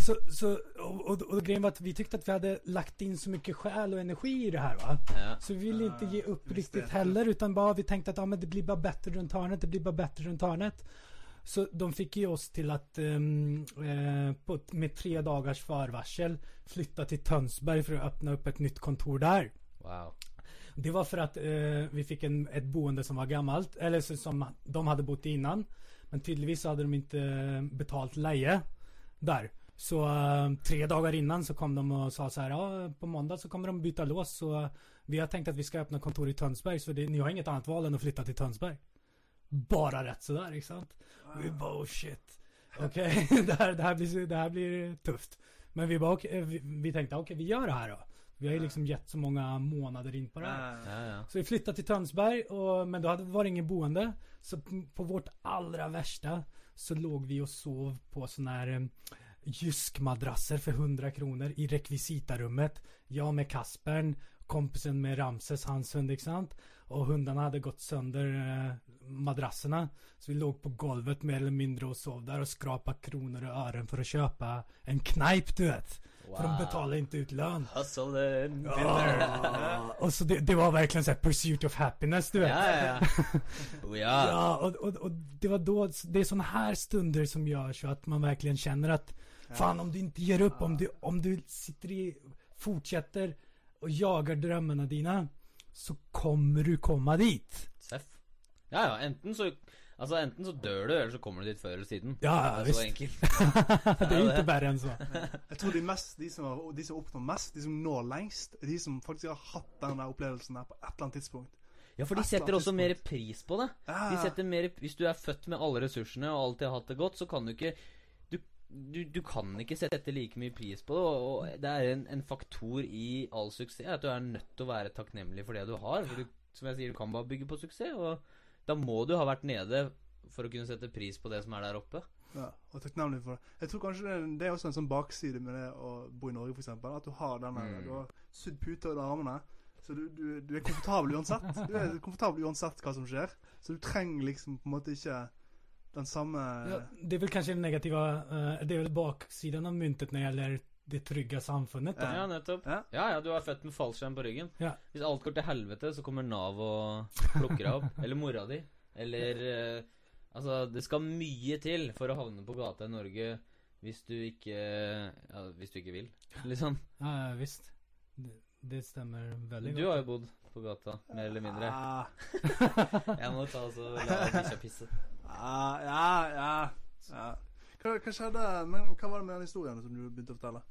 Så, så, och, och, och grejen var att vi tyckte att vi hade lagt in så mycket själ och energi i det här va. Ja. Så vi ville inte ge upp ja, riktigt heller utan bara vi tänkte att ja, men det blir bara bättre runt hörnet, det blir bara bättre runt hörnet. Så de fick ju oss till att um, eh, på, med tre dagars förvarsel flytta till Tönsberg för att öppna upp ett nytt kontor där. Wow. Det var för att eh, vi fick en, ett boende som var gammalt, eller så, som de hade bott i innan. Men tydligtvis så hade de inte betalt leje där. Så uh, tre dagar innan så kom de og sa så här, ja på måndag så kommer de byta lås så uh, vi har tänkt att vi ska öppna kontor i Tönsberg så det, ni har inget annat val än att flytta till Tönsberg. Bara rätt sådär, inte sant? Vi bara oh shit. Okej, [laughs] det, här, det, här blir, det här blir tufft. Men vi bara okay, vi, vi tänkte okej vi gör det här då. Vi har ju liksom gett så många månader in på det här. Ja, Ja, ja. Så vi flyttade till Tönsberg, och, men då hade, var det ingen boende. Så på vårt allra värsta så låg vi och sov på sån här eh, Jysk-madrasser för 100 kronor i rekvisitarummet. Jag med Kaspern, kompisen med Ramses, hans hund, ikke sant? Og hundene hadde gått sønder eh, madrassene. Så vi låg på golvet mer eller mindre og sov der og skrapa kroner og øren for å kjøpe en kneip, du vet. For de betaler ikke ut lønn. Hustle and Oh, og så det, det var verkligen så här pursuit of happiness, du vet. Ja, ja. [laughs] Oh, ja. Ja, og, og, og, det var da det er sånne her stunder som gjør så at man virkelig kjenner att Fan om du inte ger upp, om du, om du sitter i, fortsätter och jagar drömmarna dina Så kommer du komma dit. Seff. Ja, ja. Enten så Altså, enten så dør du, eller så kommer du dit før eller siden. Ja, [laughs] ja, det er visst. så enkelt. det är jo inte värre än så. [laughs] Jeg tror de, mest, de, som, har- de som oppnår mest, de som når lengst, er de som faktisk har hatt den opplevelsen her på et eller annet tidspunkt. Ja, for de setter også mer pris på det. De setter mer Hvis du er født med alle ressursene og alltid har hatt det godt, så kan du ikke Du, du, kan ikke sette like mye pris på det. Og og det er en, en faktor i all suksess at du er nødt til å være takknemlig for det du har. For du, som jeg sier, du kan bare bygge på suksess. Og da må du ha vært nede for å kunne sette pris på det som er der oppe. Ja, og takknemlig for det. Jeg tror kanskje det, det er også en sånn bakside med det å bo i Norge, f.eks. At du har den Mm. du har sydd puter under armene. Så du, du, du er komfortabel uansett. Du er komfortabel uansett hva som skjer. Så du trenger liksom på en måte ikke den samme Ja, det er vel kanskje den negative eh, det er vel baksiden av myntet når det gjelder det trygge samfunnet. Da. Ja. Ja, nettopp. Ja. Ja, ja, du er født med fallskjerm på ryggen. Ja. Hvis alt går til helvete, så kommer Nav og plukker deg opp. [laughs] Eller mora di. Eller eh, Altså, det skal mye til for å havne på gata i Norge hvis du ikke Ja, hvis du ikke vil, liksom. Ja, visst. Det, det veldig godt Du har jo bodd på gata, mer eller mindre. Ah, [laughs] Jeg må ta og så la bikkja pisse. Ah, ja, ja, ja. Hva, hva skjedde Men hva var det med den historien som du begynte å fortelle?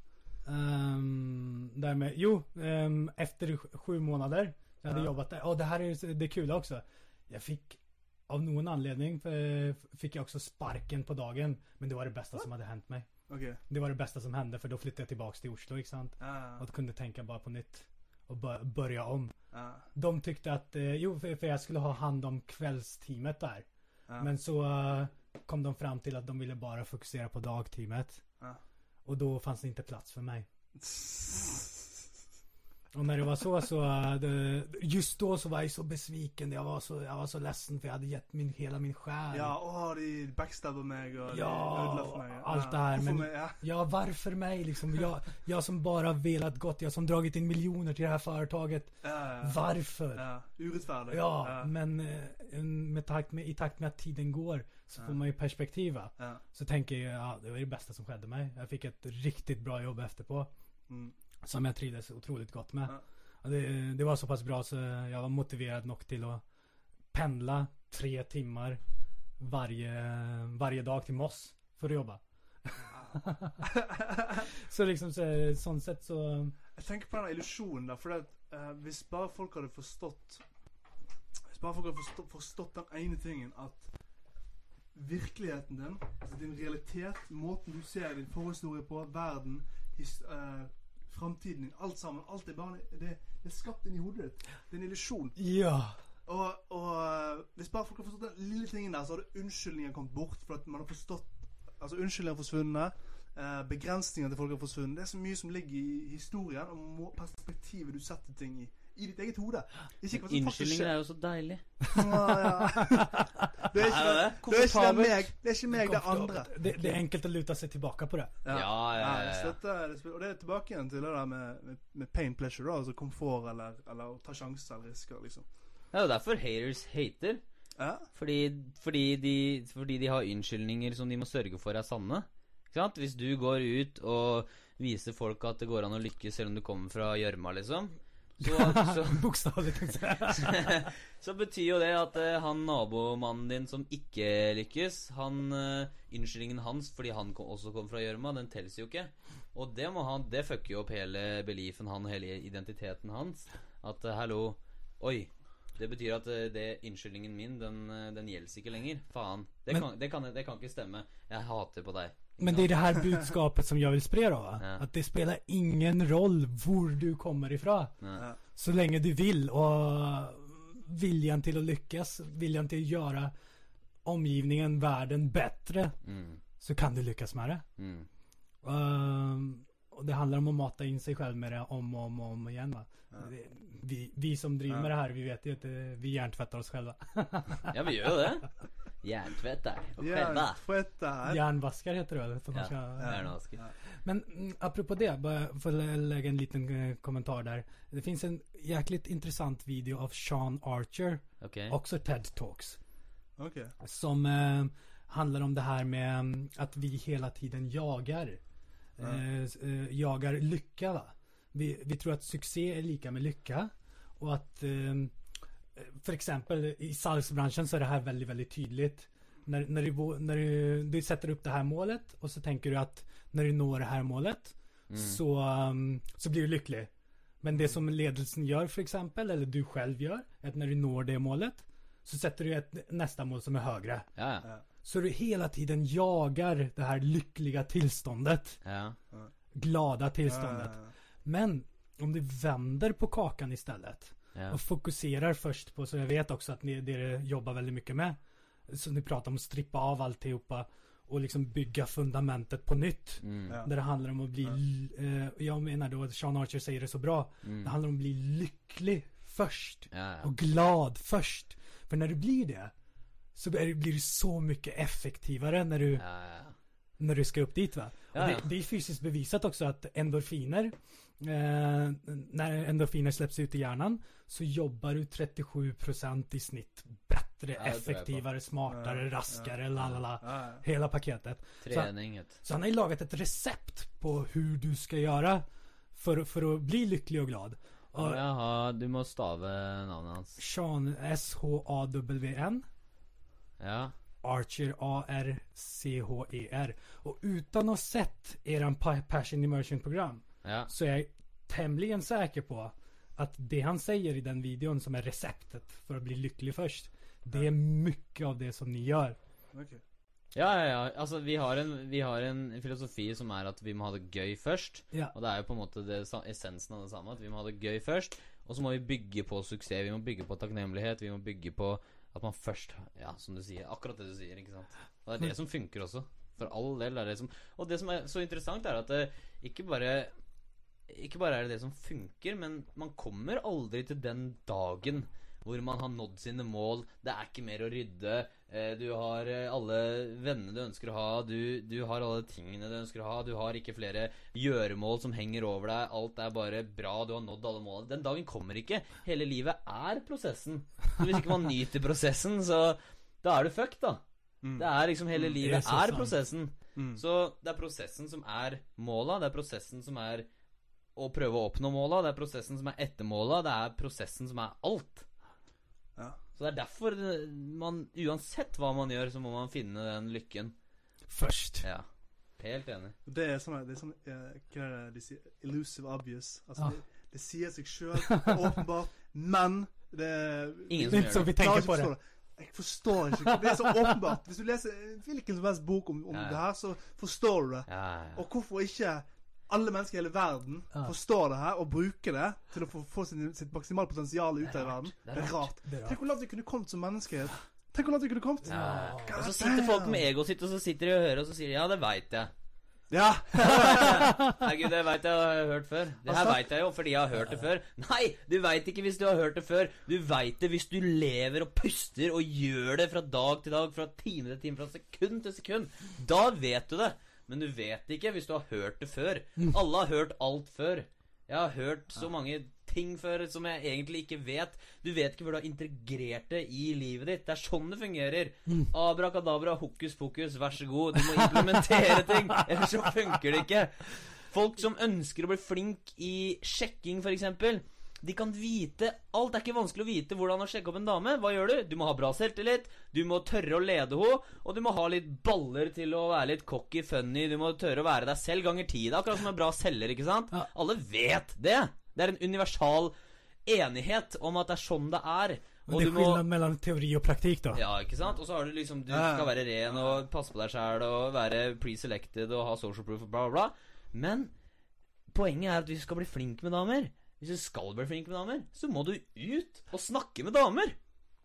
Um, därmed, jo, um, efter sju månader. Jag hade Ja. jobbat där. Och det här är det kule också. Jag fick, av någon anledning, fikk fick jag också sparken på dagen. Men det var det bästa som hade hänt mig. Okay. Det var det bästa som hände för då flyttade jag tillbaks till Oslo, ikke sant? Ja, Och kunde tänka bara på nytt. Och bör, börja om. ja, De tyckte att, eh, jo for för jag skulle ha hand om kvällsteamet där. Ja. Men så eh, kom de fram till att de ville bara fokusera på dagteamet. Ja. Och då fanns det inte plats för mig. [laughs] Och när det var så så, eh, det, just då så var jag så besviken. Jag var så, jag var så ledsen för jag hade gett min, hela min själ. Ja, å, de backstabber meg, og Ja, de ødela for meg. alt det her, men- meg? Ja. Ja, varför mig liksom? Jag, jag som bara velat gott, jag som dragit in miljoner till det här företaget. Ja, ja. Varför? ja. Ja, men eh, med takt med, i takt med att tiden går så får man ju perspektiv ja. Så tänker jag, ja det var det bästa som skedde mig. Jag fick ett riktigt bra jobb efterpå. Mm. Som jeg trivdes utrolig godt med. Ja. Det, det var såpass bra så jeg var motivert nok til å pendle tre timer varje, varje dag til Moss for å jobbe. [laughs] så liksom så, sånn sett så Jeg tenker på den illusjonen der, for det, at, eh, hvis bare folk hadde forstått Hvis bare folk hadde forstått, forstått den ene tingen at virkeligheten din, altså din realitet, måten du ser din forhistorie på, verden, his, eh, framtiden din, alt sammen Alt er bare det, det er skapt inn i hodet ditt. Det er en illusjon. Ja. Og, og eh, hvis bare folk har forstått den lille tingen der, så hadde unnskyldningen kommet bort. For at man har forstått Altså unnskyldningen har forsvunnet. Eh, begrensningene til folk har forsvunnet. Det er så mye som ligger i historien, og perspektivet du setter ting i. I ditt eget hode. Unnskyldninger er jo så deilig. [laughs] Ja. Det er ikke det det, det? det, er ikke meg. Det er ikke meg, det er andre. Det, det er enkelt å lute seg tilbake på det. Ja, ja, ja, ja, ja. Og det er tilbake igjen til det der med, med, med pain pleasure, da. Altså komfort eller, eller å ta sjanser eller risker, liksom. Det er jo derfor haters hater. Ja. Fordi, fordi, de, fordi de har unnskyldninger som de må sørge for er sanne. Hvis du går ut og viser folk at det går an å lykkes selv om du kommer fra gjørma, liksom, så, så, [laughs] Bokstavligt tänkte [laughs] så betyr jo det at uh, han nabomannen din som ikke lykkes, han uh, Unnskyldningen hans fordi han kom, også kom fra gjørma, den telles jo ikke. Og det må han Det fucker jo opp hele beliefen han, hele identiteten hans. At uh, hallo Oi. Det betyr at det unnskyldningen min, den, den gjelder ikke lenger. Faen. Det, Men- kan, det, kan, det kan ikke stemme. Jeg hater på deg. Men det är det här budskapet som jag vill sprida då. Va? Ja. Att det spelar ingen roll var du kommer ifrån. Ja. Så länge du vill och viljan till att lyckas, viljan till att göra omgivningen, världen bättre. Mm. Så kan du lyckas med det. Mm. Ehm, och det handlar om att mata in sig själv med det om och om, och om igen va. Ja. Vi, vi som driver Ja. med det här, vi vet ju att eh, vi hjärntvättar oss själva. Ja, vi gjør jo det. Hjärntvättar. Och själva. Hjärntvättar. Heter det väl? Ja. ska. Ja. Men mm, apropå det, bara för att lägga en liten eh, kommentar där. Det finns en jäkligt intressant video av Sean Archer, Okay. också TED Talks. Okay. Som eh, handlar om det här med at att vi hela tiden jagar. Ja. Eh, jagar lycka va. Vi, vi tror at suksess er lika med lykke, og at eh, F.eks. i salgsbranschen så er det her veldig veldig tydelig. Når, når, du, når när du, du setter opp det her målet og så tenker du at når du når det her målet Mm. så, um, så blir du lykkelig. Men det som ledelsen gjør, f.eks., exempel, eller du selv gjør, at når du når det målet så setter du et nästa mål som er ja. Ja. Så du hela tiden jagar det här lyckliga tillståndet. ja. Glada tillståndet. Men om du vänder på kakan istället ja. och fokuserar först på, så jag vet också att ni det jobbar väldigt mycket med. Så ni pratar om att strippa av alltihopa och liksom bygga fundamentet på nytt. Mm. Ja. Där det handlar om att bli, eh, jag menar då att Sean Archer säger det så bra. Det Mm. handlar om att bli lycklig först. Ja, ja. Och glad först. För när du blir det så blir du så mycket effektivare när du, Ja, ja. när du ska upp dit va. Ja, ja. det, det är fysiskt bevisat också att endorfiner, eh, när endorfiner släpps ut i hjärnan så jobbar du 37% i snitt bättre, effektivare, smartare, Ja, raskare, ja. lalala. Hela paketet. Träning. vet du. Så han har ju lagat ett recept på hur du ska göra for, for å bli lykkelig og glad. Och Jaha, du må stave navnet hans. Sean S-H-A-W-N Ja. Archer A-R-C-H-E-R E Och utan att ha sett eran Pa- Passion Immersion program Ja. Så är jag tämligen säker på att det han säger i den videon som är receptet för att bli lycklig först Det är mycket av det som ni gör. Okay. Ja, ja, ja. Altså, vi har, en, vi har en filosofi som er at vi må ha det gøy først. Ja. Og det er jo på en måte det, essensen av det samme. At vi må ha det gøy først. Og så må vi bygge på suksess. Vi må bygge på takknemlighet. Vi må bygge på at man først Ja, som du sier. Akkurat det du sier, ikke sant. Og det er det som funker også. For all del er det som Og det som er så interessant, er at det ikke bare Ikke bare er det det som funker, men man kommer aldri til den dagen hvor man har nådd sine mål. Det er ikke mer å rydde. Eh, Du har eh, alle vennene du ønsker å ha. Du, du har alle tingene du ønsker å ha. Du har ikke flere gjøremål som henger over deg. Alt er bare bra. Du har nådd alle målene. Den dagen kommer ikke. Hele livet er prosessen. Så hvis ikke man nyter prosessen, så da er du fucked, da. Mm. Det er liksom Hele Mm, er livet er prosessen. Mm. Så det er prosessen som er måla. Det er prosessen som er å prøve å oppnå måla. Det er prosessen som er etter måla. Det er prosessen som er alt. Ja. Så det er derfor man Uansett hva man gjør, så må man finne den lykken. Først. Ja. Helt enig. Det er sånn, det er sånn eh, Hva er det de sier? Illusive obvious. Altså, Ja. det, det sier seg sjøl, åpenbart, men det er Ingen som är inte så gjør vi det. klarer på det. Jeg forstår ikke. Det er så åpenbart. Hvis du leser hvilken som helst bok om, om Ja, ja. det her, så forstår du det. Ja, ja. Og hvorfor ikke alle mennesker i hele verden Ja. forstår det her og bruker det til å få, få sin, sitt maksimale potensial ut av verden? Det er Det er rart. Tenk hvor langt vi kunne kommet som menneskehet. Tenk hvor langt vi kunne kommet. Ja. God, Og så sitter folk med egoet sitt, og så sitter de og hører, og så sier de 'ja, det veit jeg'. Ja. [laughs] Herregud, det veit jeg har hørt før. Det her Altså- veit jeg jo fordi jeg har hørt det før. Nei, du veit ikke hvis du har hørt det før. Du veit det hvis du lever og puster og gjør det fra dag til dag, fra time til time, fra sekund til sekund. Da vet du det. Men du vet ikke hvis du har hørt det før. Alle har hørt alt før. Jeg har hørt så mange ting før som jeg egentlig ikke vet. Du vet ikke hvor du har integrert det i livet ditt. Det er sånn det fungerer. Abrakadabra, hokus pokus, vær så god. Du må implementere [laughs] ting, ellers så funker det ikke. Folk som ønsker å bli flink i sjekking, f.eks. De kan vite Alt er ikke vanskelig å vite hvordan å sjekke opp en dame. Hva gjør du? Du må ha bra selvtillit, du må tørre å lede henne, og du må ha litt baller til å være litt cocky, funny. Du må tørre å være deg selv ganger ti. Det er akkurat som en bra selger, ikke sant? Ja. Alle vet det. Det er en universal enighet om at det er sånn det er. Og det er skillnad mellom teori og praktikk, da. Ja, ikke sant? Og så har du liksom Du skal være ren og passe på deg sjæl og være pre-selected og ha social proof og bla, bla, bla. Men poenget er at hvis du skal bli flink med damer Hvis du skal bli flink med damer, så må du ut og snakke med damer.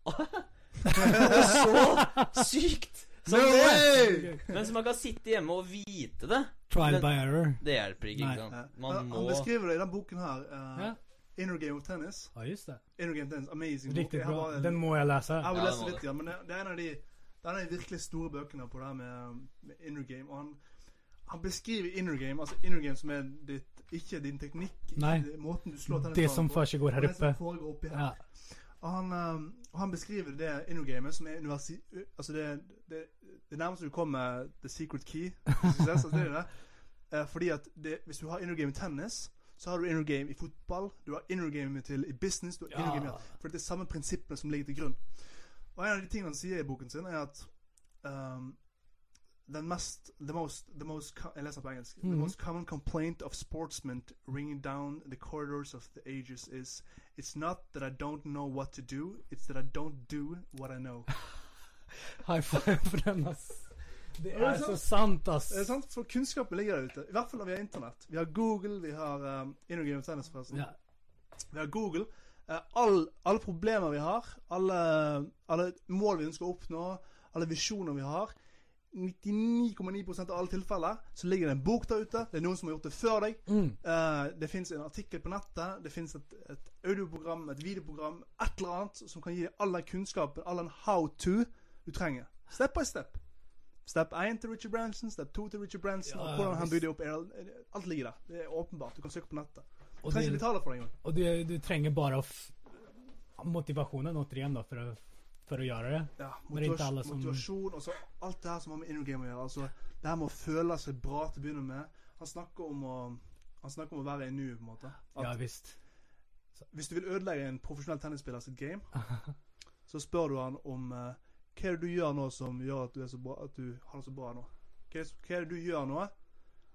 det [laughs] så sykt som No det! Mens man kan sitte hjemme og vite det. Trial by error. Det hjelper ikke, ikke sant? Man må Han beskriver det i den boken her. Uh, Ja. Inner Game of Tennis. Ja, just det. Inner Game of Tennis, Amazing Riktig bok. Bra. En, Den må jeg lese. Jeg vil Ja, lese litt, ja, men det, det er en av de det er en av de virkelig store bøkene på det her med, med inner game. Og han, han beskriver inner game, altså inner game som er ditt, ikke din teknikk, ikke Nei. måten du slår tennisballen på, her det som oppe. foregår oppi her. Ja. Og han, um, han beskriver det inner gamet som er universi... Altså det, det, det nærmeste du kommer the secret key Synes, det det. [laughs] Uh, fordi at det, hvis du har inner game i tennis, så har du inner game i fotball, du har inner game til i business, du har Ja. For det er samme prinsippene som ligger til grunn. Og en av de tingene han sier i boken sin, er at um, den mest the most, the most Jeg leser på engelsk. The Mhm. most common complaint of sportsmen ringing down the corridors of the ages is It's not that I don't know what to do, it's that I don't do what I know. [laughs] High five for den, ass. Det er, det er så sant. ass. Det er sant, For kunnskapen ligger der ute. I hvert fall når vi har internett. Vi har Google, vi har um, Inner Tennis, forresten. Yeah. Vi har Google. Uh, all, alle problemer vi har, alle, alle mål vi ønsker å oppnå, alle visjoner vi har 99,9 av alle tilfeller så ligger det en bok der ute. Det er noen som har gjort det før deg. Mm. Uh, det fins en artikkel på nettet. Det fins et, et audioprogram, et videoprogram, et eller annet som kan gi deg all den kunnskapen, all den how to du trenger. Step by step. Step 1 til Richard Branson, step 2 til Richard Branson. Ja, og hvordan han bygde opp Alt ligger der. Det er åpenbart. Du kan søke på nettet. Du trenger ikke betale for det engang. og du, du trenger bare motivasjonen återigen da, for å, for å gjøre det. Ja, motivasjon, som- motivasjon og så alt det her som har med inner game å gjøre. Altså, det her med å føle seg bra til å begynne med. Han snakker om å, han snakker om å være i nu, på en måte. At Ja visst. Hvis du vil ødelegge en profesjonell tennisspiller sitt game, [laughs] så spør du han om uh, hva er det du gjør nå som gjør at du, er så bra, at du har det så bra nå? Hva er, hva er det du gjør nå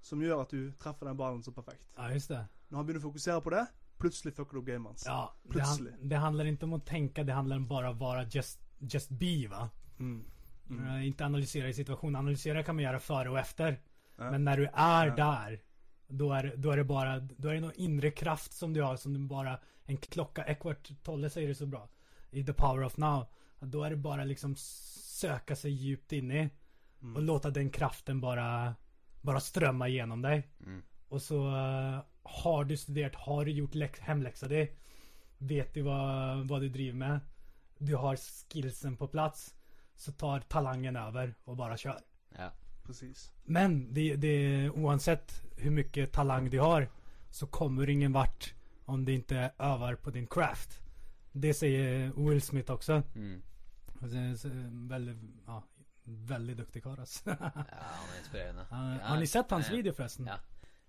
som gjør at du treffer den ballen så perfekt? Ja, just det. Når han begynner å fokusere på det, plutselig fucker du opp gamet hans. Ja, det, han, det handler ikke om å tenke, det handler om bare å være just, just be va. Mm. Mm. Uh, inte analysera i situationen. Analysera kan man göra före och efter. Ja. Men när du är Ja. där, då är, då är det bara, då är det någon inre kraft som du har som du bara, en klocka, Eckhart Tolle säger det så bra. I The Power of Now. Då är det bara liksom söka sig djupt in i. Mm. Och låta den kraften bara, bara strömma igenom dig. Mm. Och så uh, har du studerat, har du gjort läx- hemläxa dig. Vet du vad, vad du driver med? Du har skillsen på plats. Så tar talangen över och bara kör. Ja. Precis. Men det, det, oavsett hur mycket talang du har så kommer du ingen vart om du inte övar på din craft. Det säger Will Smith också. Mm. Väldigt, ja, väldigt duktig karl alltså. ja, han er inspirerende. Han- [laughs] Har ni sett hans ja. video förresten? Ja.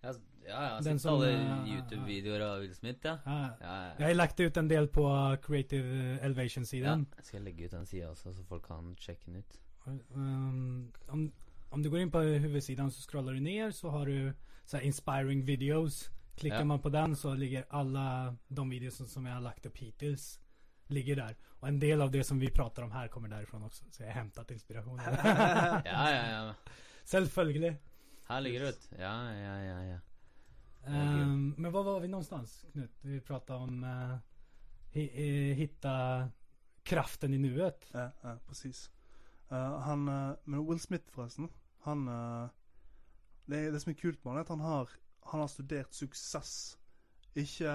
Ja, ja, jeg har Den sett som, alle eh, YouTube-videoer av Will Smith, ja. Ja. Ja. Jag har lagt ut en del på Creative Elevation-siden. Ja, jeg skal legge ut den sida også, så folk kan sjekke den ut. Um, om, om du går inn på hovedsiden, så scroller du ned, så har du så inspiring videos. Klikker man på den så ligger alle de videoene som, jeg har lagt opp hittills. Ligger der. Og en del av det som vi prater om her, kommer derifra også, Så jeg har hentet inspiration. [laughs] Ja, ja, ja. Selvfølgelig. Her ligger det ut. Ja, ja, ja. ja. Um, men var var vi någonstans Knut? Vi pratade om eh, eh, hitta kraften i nuet. Ja, ja precis. Uh, han, uh, men Will Smith forresten, han det, det som er kult med han er at han har, han har studert suksess. Ikke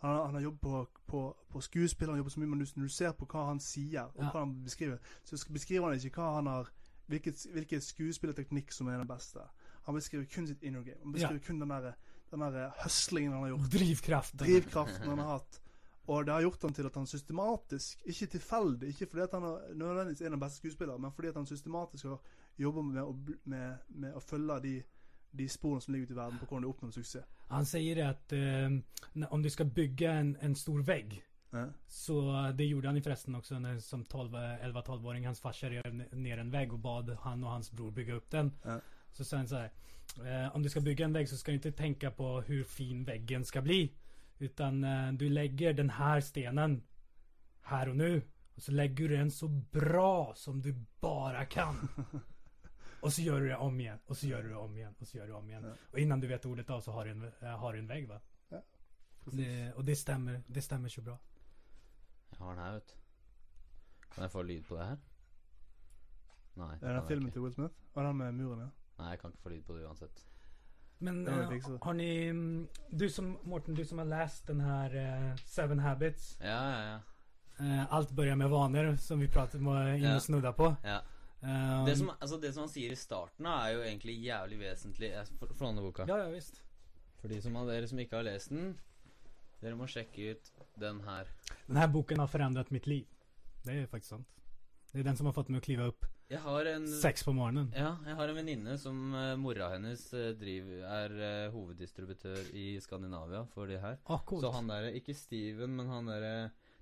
Han har, han har jobbet på, på, på skuespill, han har jobbet så mye, men når du ser på hva han sier, og Ja. hva han beskriver, så beskriver han ikke hva han har hvilket, hvilken skuespillerteknikk som er den beste. Han beskriver kun sitt inner game. Han beskriver kun den der, den der hustlingen han har gjort. Drivkraften. Drivkraften han har hatt. Og det har gjort han til at han systematisk, ikke tilfeldig, ikke fordi at han er nødvendigvis av de beste skuespillere, men fordi at han systematisk har jobba med med, med å følge de, de sporene som ligger ute i verden, på hvordan de oppnår suksess. Han sier det att eh, om du skal bygge en, en stor vegg Ja. Så det gjorde han forresten også når, som 11-12-åring. Hans farsa rev ned en vegg og bad han og hans bror bygge opp den. Ja. Så sa han så här. Eh, om du ska bygga en vägg så ska du inte tänka på hur fin väggen ska bli. Utan eh, du lägger den här stenen här och nu. Och så lägger du den så bra som du bara kan. [laughs] Och så gör du det om igen. Och så gör du det om igen. Och så gör du det om igen. Ja. Och innan du vet ordet av så har du en, äh, har du en vägg va? Ja, Det, och det stämmer, det stämmer så bra. Jeg har den her, vet. Kan jeg få lyd på det her? Nei. det Er den filmen til Will Smith? Og den med muren, ja. Nei, jeg kan ikke få lyd på det uansett. Men fikset. har ni, mm, du som Morten, du som har lest den her uh, Seven Habits. Ja, ja, ja. Uh, alt begynner med vaner, som vi pratet med inn og och snudda på. ja. Um, Det, som, altså, det som han sier i starten, er jo egentlig jævlig vesentlig for, får få boka. Ja, ja visst. For de som av dere som ikke har lest den, dere må sjekke ut den her. Den här boken har forandret mitt liv. Det er faktisk sant. Det er den som har fått meg å klive upp Jeg har en Seks på morgenen. Ja, jeg har en venninne som uh, mora hennes uh, driver, er uh, hoveddistributør i Skandinavia for det her. Ah, coolt. Så han derre Ikke Steven, men han derre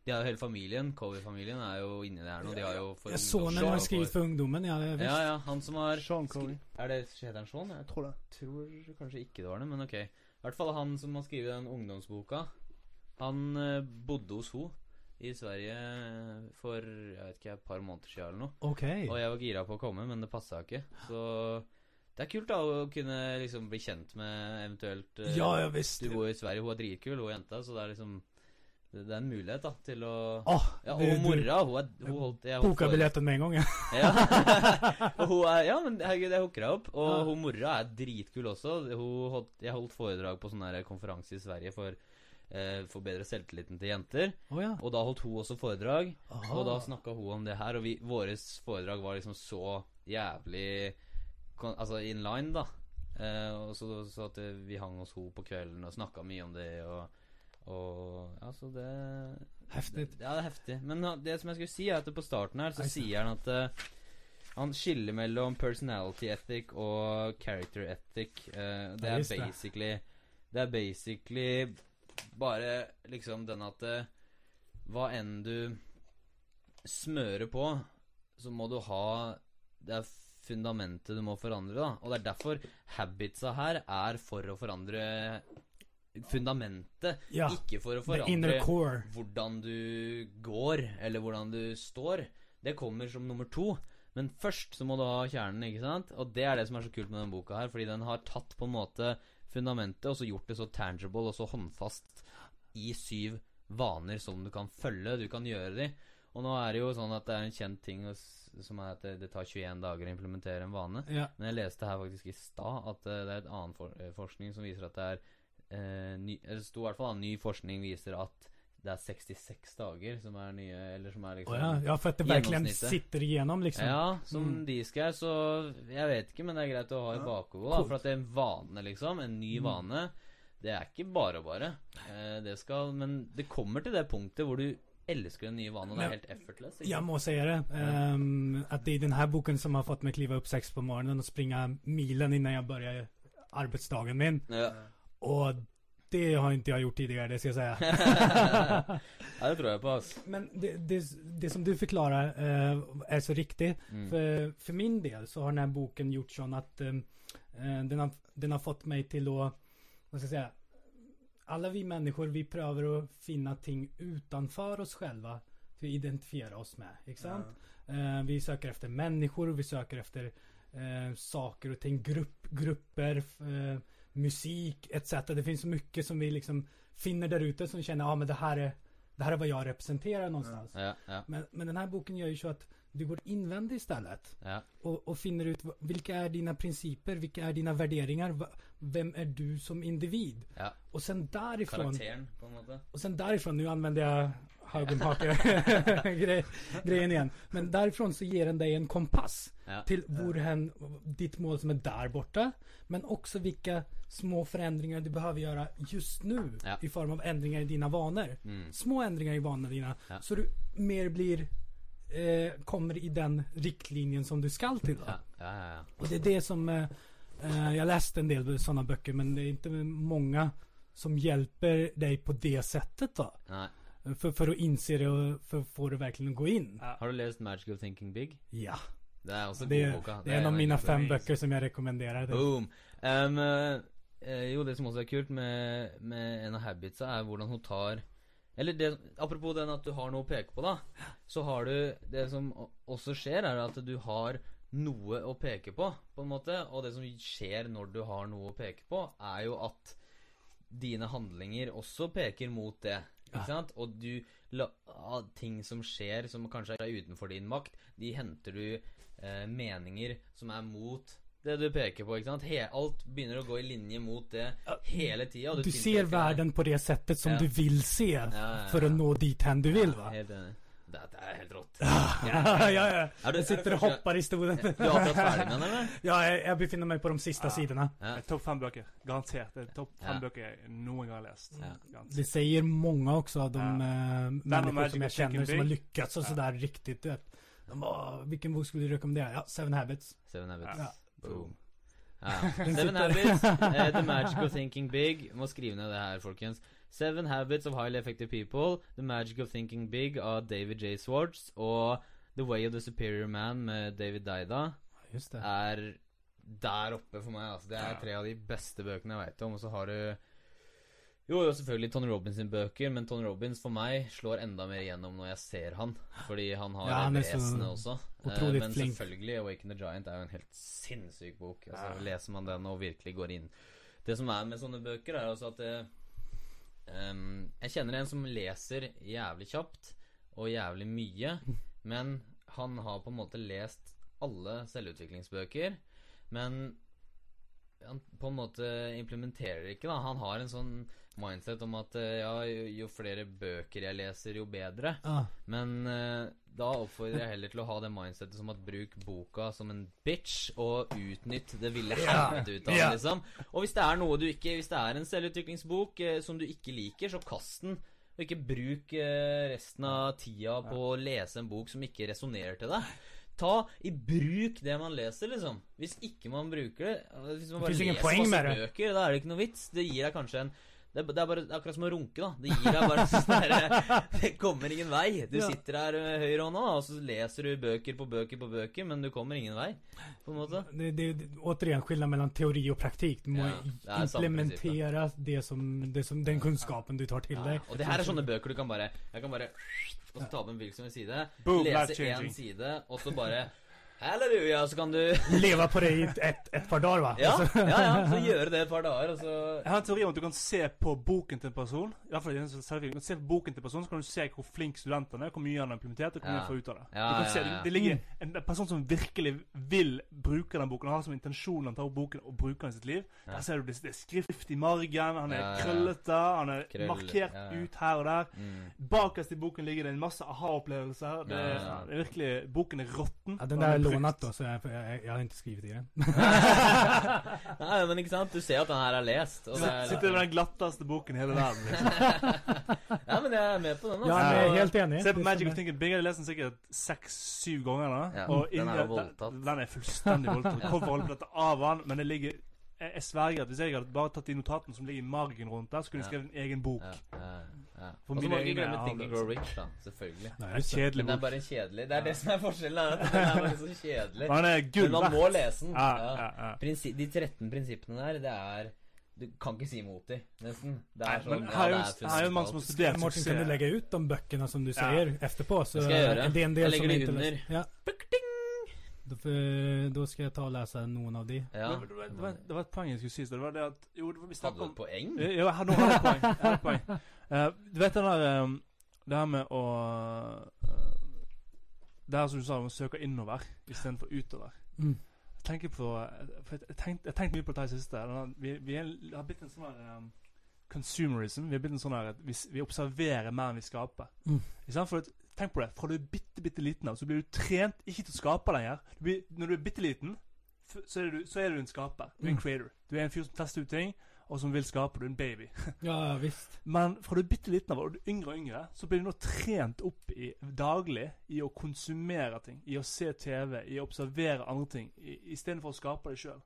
De har jo hele familien. Covey-familien er jo inni det her nå. De har jo for Sonen ungdomsskoler har og skrivit för ungdomen, ja, ja visst. Ja, ja. Han som har Sean Covey. Er det Heter han Sean? Jeg Jeg tror det. tror kanskje ikke det var det, men ok. I hvert fall han som har skrevet den ungdomsboka. Han eh, bodde hos henne i Sverige for jeg vet ikke, et par måneder siden eller noe. Okay. Og jeg var gira på å komme, men det passa ikke. Så det er kult da å kunne liksom bli kjent med eventuelt eh, Ja, ja visst. Du bor i Sverige, hun er dritkul, hun er jenta, så det er liksom Det, det er en mulighet da til å Ah, Ja, og du- mora, hun er hun holdt, jeg holdt Boka biljetten med en gang, ja. ja. [laughs] er, ja, men herregud, jeg deg opp. Og Ja. hun mora er dritkul også. Hun holdt, jeg holdt foredrag på sånn konferanse i Sverige for eh, forbedre selvtilliten til jenter. Oh, ja. Og da holdt hun også foredrag. Aha. Og da snakka hun om det her, og vi, våres foredrag var liksom så jævlig Altså in line, da. Eh, og så, så at eh, vi hang hos henne på kvelden og snakka mye om det, og, og Ja, så det Häftigt. Ja, det er heftig. Men det som jeg skulle si, er at på starten her så Oi, sier han at uh, han skiller mellom personality ethic og character ethic. Uh, det er det. basically Det er basically bare liksom den at uh, hva enn du smører på, så må du ha Det er fundamentet du må forandre, da. Og det er derfor habitsa her er for å forandre fundamentet, Ja. ikke for å forandre hvordan du går, eller hvordan du står. Det kommer som nummer to. Men først så må du ha kjernen, ikke sant? Og det er det som er så kult med denne boka her, fordi den har tatt på en måte fundamentet og så gjort det så tangible og så håndfast i syv vaner som du kan følge. Du kan gjøre de. Og nå er det jo sånn at det er en kjent ting som er at det, tar 21 dager å implementere en vane. Ja. Men jeg leste her faktisk i stad at eh, det er et annen for, eh, forskning som viser at det er eh, ny, eller Det sto i hvert fall at ny forskning viser at det er 66 dager som er nye Eller som er liksom Oh, ja. ja, for at det virkelig sitter igjennom, liksom. Ja, som Mm. de skal, så jeg vet ikke, men det er greit å ha i Ja. bakhodet. da, For at det er en vane, liksom. En ny Mm. vane. Det er ikke bare bare. Eh, det skal Men det kommer til det punktet hvor du elsker den nye vanen, og det er helt effortless. ikke Jeg må si det. Um, at det er denne boken som har fått meg klive opp sex på morgenen og springe milen innan jeg begynner arbeidsdagen min. Ja. Och det har inte jag gjort tidigare, det ska jag säga. [laughs] ja, det tror jeg på, Oss. Men det, det, det som du förklarar eh, är så riktigt. Mm. För, för min del så har den här boken gjort sån att eh, eh, den, har, den har fått mig till att, vad ska jag säga, alla vi människor vi prövar att finna ting utanför oss själva för att identifiera oss med. Sant? Eh, vi söker efter människor, vi söker efter eh, saker och ting, grupp, grupper, eh, musik etc. Det finns så mycket som vi liksom finner där ute som känner, ja ah, men det här är det här är vad jag representerar någonstans. Ja, ja, Men, men den här boken gör ju så att du går invändigt istället ja. och, och finner ut vilka är dina principer, vilka är dina värderingar, vem är du som individ? ja. Och sen därifrån, Karaktären på en måte. och sen därifrån, nu använder jag Haugenhake-grejen [laughs] igjen. Men derfra så gir den deg en kompass Ja. till hvorhen ditt mål som er der borte, Men også vilka små forandringer du behøver gjøre just nu Ja. i form av endringer i dina vaner. Mm. Små endringer i vanene dina. Ja. Så du mer blir eh, kommer i den riktlinjen som du skal til. Då. Ja, ja, ja. ja. Och det er det som eh, Jeg Jag läste en del sånne böcker men det er ikke mange som hjelper deg på det settet. da. Nei. För, för att inse det och för att få det verkligen att gå in. Ja. Har du lest Magical Thinking Big? Ja. Det er også Det, god boka. det är en av mina fem bøker böcker som jag rekommenderar. Boom. Um, eh, jo, det som også er kult med, med en av habitsa, er hvordan hun tar Eller det, apropos den at du har noe å peke på, da. Så har du Det som også skjer, er at du har noe å peke på, på en måte. Og det som skjer når du har noe å peke på, er jo at dine handlinger også peker mot det. Ikke sant? Og du la, ting som skjer som kanskje er utenfor din makt, de henter du eh, meninger som er mot det du peker på. ikke sant? He, alt begynner å gå i linje mot det hele tida. Du ser verden på det sättet som Ja. du vil se ja, ja. for å nå dit hen du vil. va? Helt enig. Dette er helt rått. [laughs] [laughs] Ja, ja, ja. Er du- jeg sitter og hopper i stolen. [laughs] Du er akkurat ferdig med den, eller? Ja, jeg, jeg, befinner meg på de siste er Topp fem bøker. Garantert. Det er topp fem Ja. bøker jeg noen gang har lest. Ja. Det sier mange også, av de Ja. eh, människor som jeg kjenner som har lykkes og så der sådär riktigt. du vet. De bara, vilken bok skulle du rekommendere? Ja, Seven Habits. Seven Habits. Ja. Boom. Ja. Seven Habits, uh, The Magical Thinking Big. Må skrive ned det her, folkens. Seven Habits of Highly Effective People, The Magic of Thinking Big av David J. Swartz og The Way of the Superior Man med David Daida Just det. er der oppe for meg. Altså. Det er tre av de beste bøkene jeg veit om. Og så har du jo, jo, selvfølgelig Tony Robins sine bøker, men Tony Robins for meg slår enda mer igjennom når jeg ser han. Fordi han har Ja, vesenet også. Eh, men flink. selvfølgelig, Awaken the Giant er jo en helt sinnssyk bok. Altså, Ja. Leser man den og virkelig går inn Det som er med sånne bøker, er altså at det, ehm, Jeg kjenner en som leser jævlig kjapt og jævlig mye, [laughs] men han har på en måte lest alle selvutviklingsbøker, men han på en måte implementerer ikke, da. Han har en sånn mindset om at eh, ja, jo, jo flere bøker jeg leser, jo bedre. Ah. Men eh, da oppfordrer jeg heller til å ha det mindsetet som at bruk boka som en bitch, og utnytt det ville helvete ut av den, liksom. Og hvis det er noe du ikke Hvis det er en selvutviklingsbok eh, som du ikke liker, så kast den. Og ikke bruk eh, resten av tida på å lese en bok som ikke resonnerer til deg. Ta i bruk det man leser, liksom. Hvis ikke man bruker det Hvis man bare leser masse bøker, da er det ikke noe vits. Det gir deg kanskje en det det er bare det er akkurat som å runke, da. Det gir deg bare [laughs] sånn der, Det kommer ingen vei. Du Ja. sitter her med høyre hånda, og så leser du bøker på bøker på bøker, men du kommer ingen vei. På en måte. Det, det, det, återigen skillnad mellom teori og praktik. Du må Ja, det implementere det som, det som, den kunnskapen du tar til Ja. deg. Og det her er sånne bøker du kan bare Jeg kan bare Og så ta opp en hvilken som helst side, Boom, lese én side, og så bare Halleluja, så kan du [laughs] Leve på det i et, ett, ett par dager, va? Ja, ja, ja, så [laughs] gjøre det et par dager, og så Jeg har en teori om at du kan se på boken til en person. I hvert fall i en som selvutvikling. Du kan se på boken til en person, så kan du se hvor flink studenten er, hvor mye han har implementert, og hvor mye han får ut av det. Ja, du kan ja, se, ja. det, det ligger en, en person som virkelig vil bruke den boken, og har som intensjon å ta opp boken og bruke den i sitt liv. Ja. Der ser du det, det er skrift i margen, han er Ja, ja, ja. krøllete, han er Krøll, markert ja, ja. ut her og der. mm. Bakerst i boken ligger det en masse aha-opplevelser. Det, Ja, ja, ja. det er virkelig Boken er råtten. Ja, den og lånat då, så jeg, jeg, jeg, har ikke skrevet i den. [laughs] Nei, men ikke sant? Du ser at den her er lest. Og det er, sitter med den glatteste boken i hele verden. Liksom. [laughs] ja, men jeg er med på den. Ja, jeg er helt enig. Se på Magic of Thinking Big. Jeg har lest den sikkert seks-syv ganger. Da. Ja, og den er jo voldtatt. Den, den er fullstendig voldtatt. Coverholdet [laughs] på dette av han, men det ligger jeg, jeg sverger at hvis jeg hadde bare tatt de notatene som ligger i margen rundt der, så kunne jeg skrevet en egen bok. Ja, ja, ja. Og så må du ikke glemme Think and Grow. Rich, da. Selvfølgelig. Nei, det er kjedelig Men det er bare kjedelig. Det er det som er forskjellen. Det at den er bare så kjedelig. Men man må lese den. Ja, Ja. ja, ja. De 13 prinsippene der, det er Du kan ikke si imot dem, nesten. Det er sånn men her er det er her er jo mann som har studert Martin, kan du legge ut de bøkene som du Ja. etterpå? efterpå? Så Det skal jeg gjøre. Det legger en del Jag som lägger under. Ja. Då, får- då ska jag ta og lese noen av de. Ja. Det, var, det, var, det var et poeng jeg skulle si. Det var det at Jo, det var, Hadde du et poeng? Ja, jeg hadde, nå har jeg et poeng. Jeg hadde et poeng. Uh, [laughs] du vet den der um, Det her med å uh, Det her som du sa, å søke innover istedenfor utover. Mm. Jeg tenker på for jeg, jeg tenkte, jeg tenkte mye på dette i det siste. Vi, vi er, har blitt en sånn her um, consumerism. Vi har blitt en sånn her at vi, vi observerer mer enn vi skaper. Mm. For at, tenk på det. Fra du er bitte, bitte liten av, så blir du trent ikke til å skape lenger. Du blir, når du er bitte liten, så er, du, så er du en skaper. Du er en Mm. creator. Du er en fyr som tester ut ting, og som vil skape. Du er en baby. [laughs] Ja, visst. Men fra du er bitte liten av og du er yngre og yngre, så blir du nå trent opp i, daglig i å konsumere ting. I å se TV, i å observere andre ting, istedenfor å skape det sjøl.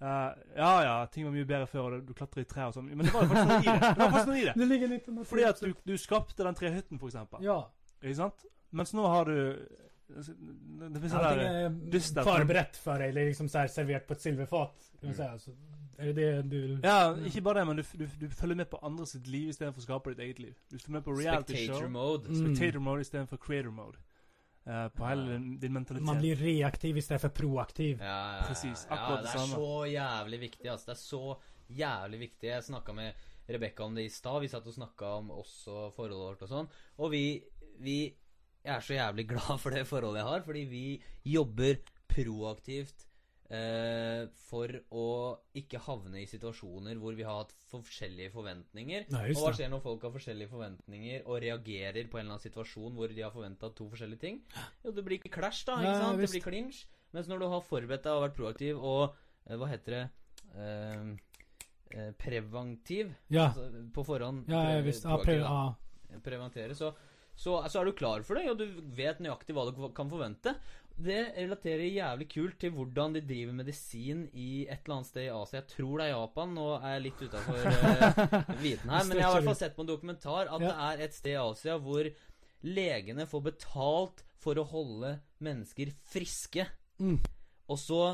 ja ja, ting var mye bedre før, og du klatrer i trær og sånn, men det var jo faktisk noe i det. Det noe i det. [laughs] Det Fordi at du, du skapte den trehytten, for eksempel. Ja. Ikke sant? Mens nå har du Det, det finnes der Antingen dyster- förberett för dig eller liksom servert här på et silverfat. Mm. säga. Så är det det du... Ja, ikke bare det, men du, du, du følger med på andre sitt liv istedenfor å skape ditt eget liv. Du følger med på reality Spectator show. mode. Mm. Spectator mode istedenfor creator mode. Eh, på hele din, din mentalitet. Man blir reaktiv istedenfor för proaktiv. Ja, ja, ja, Precis, ja, akkurat det det er samme. så jævlig viktig, altså. Det er så jævlig viktig. Jeg snakka med Rebekka om det i stad. Vi satt og snakka om oss og forholdet vårt og sånn. Og vi, vi Jeg er så jævlig [laughs] glad for det forholdet jeg har, fordi vi jobber proaktivt eh, for å ikke havne i situasjoner hvor vi har hatt forskjellige forventninger. Nei, Og hva skjer når folk har forskjellige forventninger og reagerer på en eller annen situasjon hvor de har forventa to forskjellige ting? Jo, det blir clash, da. ikke Nei, sant? Det blir clinch. Mens når du har forberedt deg og vært proaktiv og eh, Hva heter det? Eh, eh, preventiv. Ja, Altså, på forhånd. ja, ja visst. Ja, pre, ja. Preventere. Så, så, så er du klar for det, og du vet nøyaktig hva du kan forvente. Det relaterer jævlig kult til hvordan de driver medisin i et eller annet sted i Asia. Jeg tror det er Japan. Nå er jeg litt utafor uh, [laughs] viten her. Men jeg har i hvert fall sett på en dokumentar at Ja. det er et sted i Asia hvor legene får betalt for å holde mennesker friske. Mm. Og så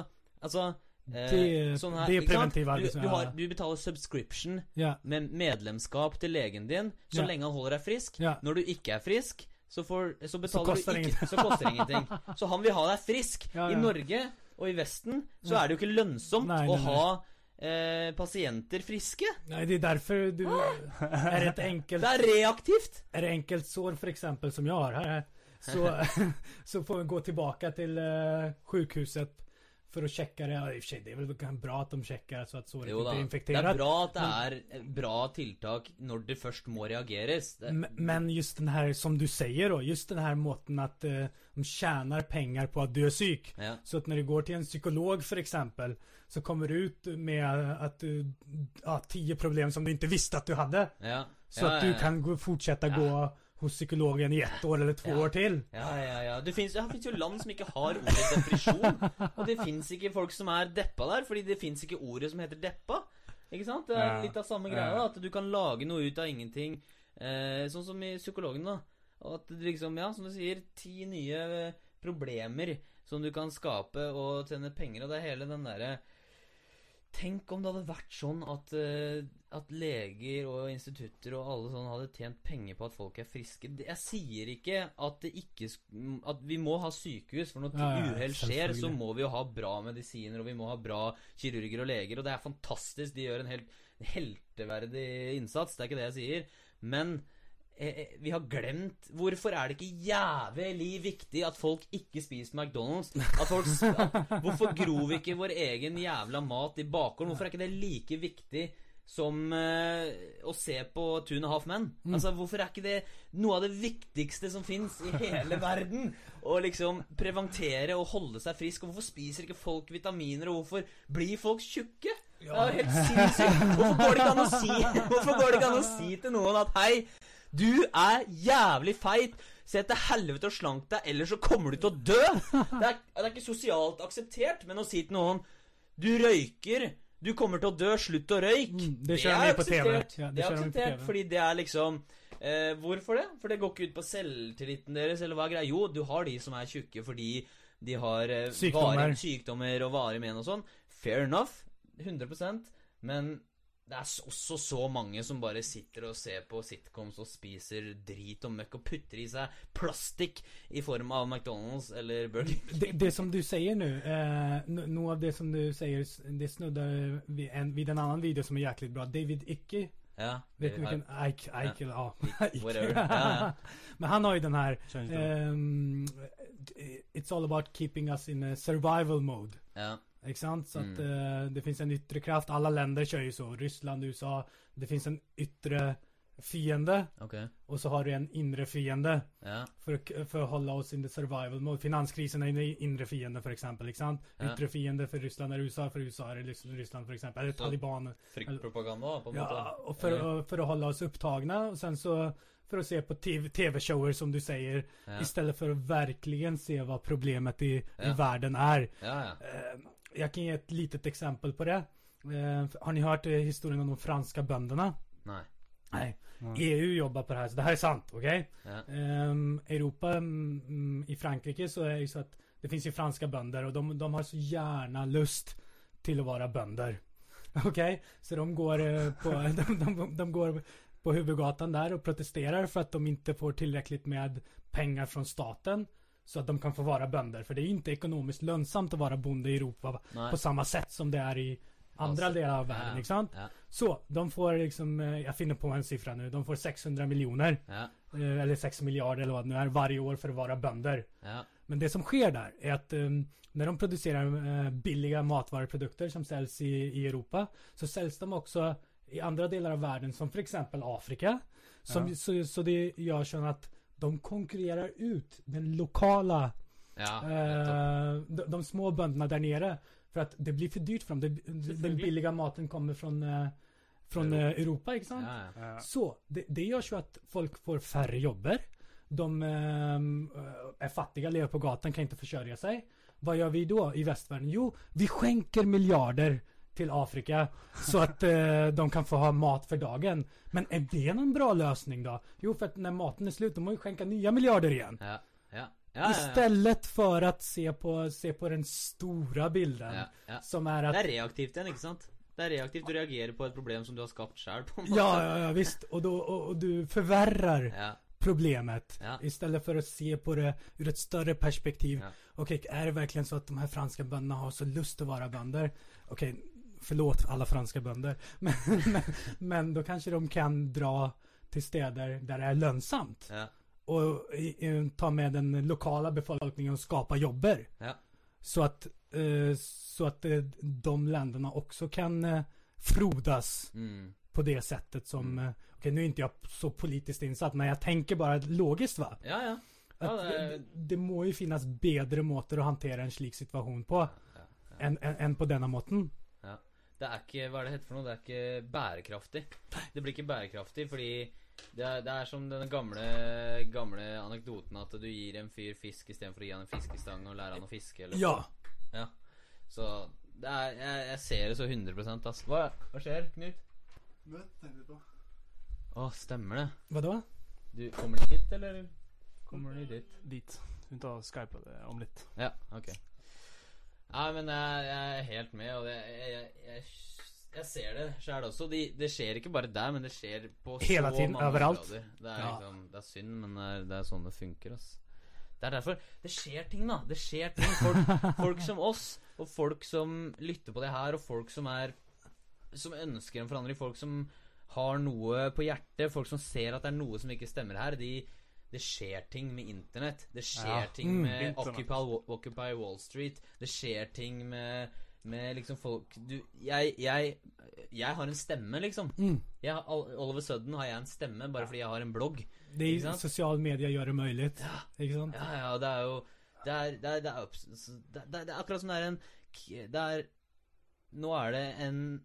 Altså eh, sånn her, det er preventiv du, arbeid, du, har, du betaler subscription Ja, med medlemskap til legen din så Ja. lenge han holder deg frisk. ja. Når du ikke er frisk, så, får, så betaler koster du ikke Så koster det ingenting. [laughs] Så han vil ha deg frisk. I. Norge og i Vesten så er det jo ikke lønnsomt Nei, å nei, å ha eh, pasienter friske. Nei, det er derfor du [laughs] er et enkelt, Det er reaktivt. Er det enkelt sår för exempel som jeg har her, Så, [laughs] så får vi gå tilbake til eh, sjukhuset för att checka det. Ja, i och för sig, det är väl bra att de checkar så att såret Jo inte är Det er bra at det er bra tiltak når det først må reageres. Det, Men just den här, som du säger då, just den här måten att eh, de tjänar pengar på att du är psyk. ja. Så att när du går till en psykolog för exempel så kommer du ut med att du har tio problem som du inte visste att du hade. Ja. Så ja, att du ja. kan gå, fortsätta Ja. gå hos psykologen i ett år eller to Ja. år til. Ja, ja, ja. Det fins jo land som ikke har ordet depresjon. Og det fins ikke folk som er deppa der, fordi det fins ikke ordet som heter deppa. Ikke sant? Det er Ja. litt av samme greia. da, At du kan lage noe ut av ingenting. Eh, sånn som i psykologen, da. Og at det liksom, ja, som du sier, ti nye problemer som du kan skape og tjene penger, og det er hele den derre Tenk om det hadde vært sånn at, eh, at leger og institutter og alle sånn hadde tjent penger på at folk er friske. Jeg sier ikke at det ikke At vi må ha sykehus, for når Ja, ja, uhell skjer, så må vi jo ha bra medisiner, og vi må ha bra kirurger og leger, og det er fantastisk. De gjør en helt helteverdig innsats, det er ikke det jeg sier. Men eh, eh, vi har glemt Hvorfor er det ikke jævlig viktig at folk ikke spiser McDonald's? At folk, at, hvorfor gror vi ikke vår egen jævla mat i bakgården? Hvorfor er ikke det like viktig som eh, å se på Two and a Half Men? Altså, hvorfor er ikke det noe av det viktigste som fins i hele [laughs] verden? Å liksom preventere og holde seg frisk. Og hvorfor spiser ikke folk vitaminer, og hvorfor blir folk tjukke? Det er jo helt sinnssykt. Hvorfor går si [laughs] Hvorfor går det ikke an å si til noen at hei, du er jævlig feit. Se til helvete og slank deg, ellers så kommer du til å dø. Det er, det er ikke sosialt akseptert, men å si til noen Du røyker. Du kommer til å dø. Slutt å røyke. Mm, det det, TV. akseptert. Ja, det er akseptert fordi det er liksom eh, Hvorfor det? For det går ikke ut på selvtilliten deres, eller hva er greia? Jo, du har de som er tjukke fordi de har eh, Sykdommer. varige sykdommer og varige men og sånn. Fair enough. 100% Men det er også så mange som bare sitter og ser på sitcoms og spiser drit og møkk og putter i seg plastikk i form av McDonald's eller Burger King. Det, det som du sier nå, eh, noe av det som du sier, det snudder vid en, vid en annen video som er jæklig bra. David Icke, Ja, vet du hvilken vilken? Ike, Ike, ja. Ike. [laughs] whatever. [laughs] Ja, ja. Men han har jo den her um, ehm, it's all about keeping us in a survival mode. ja. Ikke sant? Så att Mm. eh, det finns en yttre kraft. Alla länder kör ju så. Ryssland, USA. Det finns en yttre fiende. Okay. Och så har du en inre fiende. Ja. Å- for å holde oss in the survival mode. Finanskrisen er en inre fiende, for eksempel. Ikke sant? Ja. Ytre fiende for Russland er USA, for USA er Ryssland for eksempel. Eller Så- Taliban. Fryktpropaganda, på en Ja, og for, å- for å holde oss opptagna. Og sen så for å se på TV TV-shower, som du sier. Ja. Istället for å virkelig se hva problemet i, Ja. i verden er. Ja, Eh, Jeg kan gi et litet eksempel på det. Eh, Har ni hørt eh, historien om de franske bøndene? Nei. Nej. Ja. EU jobbar på det här, så det här är sant. Okej? Ja. Ehm, Europa, mm, mm, i Frankrike så är det ju så att det finns ju franska bönder och de, de har så gärna lust till att vara bönder. [laughs] Okej? Så de går eh, på, [laughs] de, de, de går på huvudgatan där och protesterar för att de inte får tillräckligt med pengar från staten. Så att de kan få vara bönder. För det är inte ekonomiskt lönsamt att vara bonde i Europa Nej. på samma sätt som det är i andra alltså, delar av världen. ja, Inte sant? Ja. Så, de får liksom, eh, jag finner på en siffra nu, de får 600 miljoner. Ja. eh, Eller 6 miljarder eller vad det nu är varje år för att vara bönder. Men det som sker där är att um, när de producerar uh, billiga matvaruprodukter som säljs i, i Europa så säljs de också i andra delar av världen som för exempel Afrika. Som, så, så det gör så att de konkurrerer ut den lokala, ja. eh, de, de små bøndene der nere. For at det blir for dyrt for dem. Det, den billige maten kommer fra fra Europa. Europa. Europa, sant? Ja, ja. Så det, det gjør så at folk får færre jobber. De eh, er fattige, lever på gaten, kan ikke forsørge seg. Hva gjør vi da i Vestverden? Jo, vi skjenker miljarder till Afrika så att eh, de kan få ha mat för dagen. Men är det någon bra lösning då? Jo, för att när maten är slut, då måste vi skänka nya miljarder igen. Ja. Ja. Ja. Istället för att se på, se på den stora bilden. Som är Det att er reaktivt igjen, ikke sant? Det er reaktivt. Du reagerer på et problem som du har skapt sjøl, en. Ja, ja, ja visst. Og, då, og, og du forverrer Ja. problemet. Ja. Istället för att se på det ur ett större perspektiv. Ja. Okej, är det verkligen så att de här franska bönderna har så lust att vara bönder? Okej, förlåt alla franska bönder. [laughs] Men, men, men då kanske de kan dra till städer där det är lönsamt. Ja. Och i, i, ta med den lokala befolkningen och skapa jobber. Ja. Så att, eh, så att eh, de länderna också kan eh, frodas Mm. på det sättet som, Mm. okej okay, nu är inte jag så politiskt insatt men jag tänker bara logiskt va? Ja, ja. Ja, Att det er- det, det må ju finnas bedre måter å hantera en slik situasjon på enn en, en på denne måten. Det er ikke Hva er det heter for noe? Det er ikke bærekraftig. Det blir ikke bærekraftig fordi det er, det er som den gamle, gamle anekdoten at du gir en fyr fisk istedenfor å gi han en fiskestang og lære han å fiske. Eller Ja. Så det er, jeg, jeg ser det så 100 ass. Hva, hva skjer, Knut? Møte, tenker på. Å, stemmer det. Hva da? Du, kommer du hit, eller kommer du dit? Dit. Hun tar Skype det om litt. Ja, ok. Nei, men jeg, jeg er helt med, og jeg, jeg, jeg, ser det sjæl også. De, det skjer ikke bare der, men det skjer på Hele så tiden, mange overalt. områder. Det er, Ja. liksom, det er synd, men det er, det er sånn det funker. ass. Det er derfor Det skjer ting, da. Det skjer ting. Folk, [laughs] folk som oss, og folk som lytter på det her, og folk som er Som ønsker en forandring. Folk som har noe på hjertet. Folk som ser at det er noe som ikke stemmer her. De, det skjer ting med internett. Det skjer Ja. ting Mm. med mm, Occupy, Occupy Wall Street. Det skjer ting med, med liksom folk Du, jeg, jeg Jeg har en stemme, liksom. Mm. Jeg, all, over sudden har jeg en stemme bare fordi jeg har en blogg. Det i Sosiale medier gjør det mulig. Ikke sant? Ja, ja, det er jo Det det er, det er, det er, det er akkurat som det er en Det er Nå er det en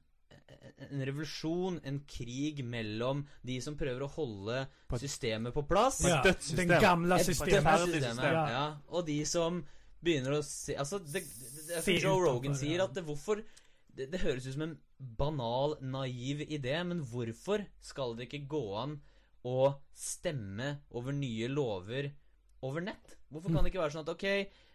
en revolusjon, en krig mellom de som prøver å holde systemet på plass. Ja, den gamle Et systemet. dødt system. system, Ja. ja. Og de som begynner å se Altså, det, det, det Joe Rogan sier, at det, hvorfor det, det høres ut som en banal, naiv idé, men hvorfor skal det ikke gå an å stemme over nye lover over nett? Hvorfor kan det ikke være sånn at ok,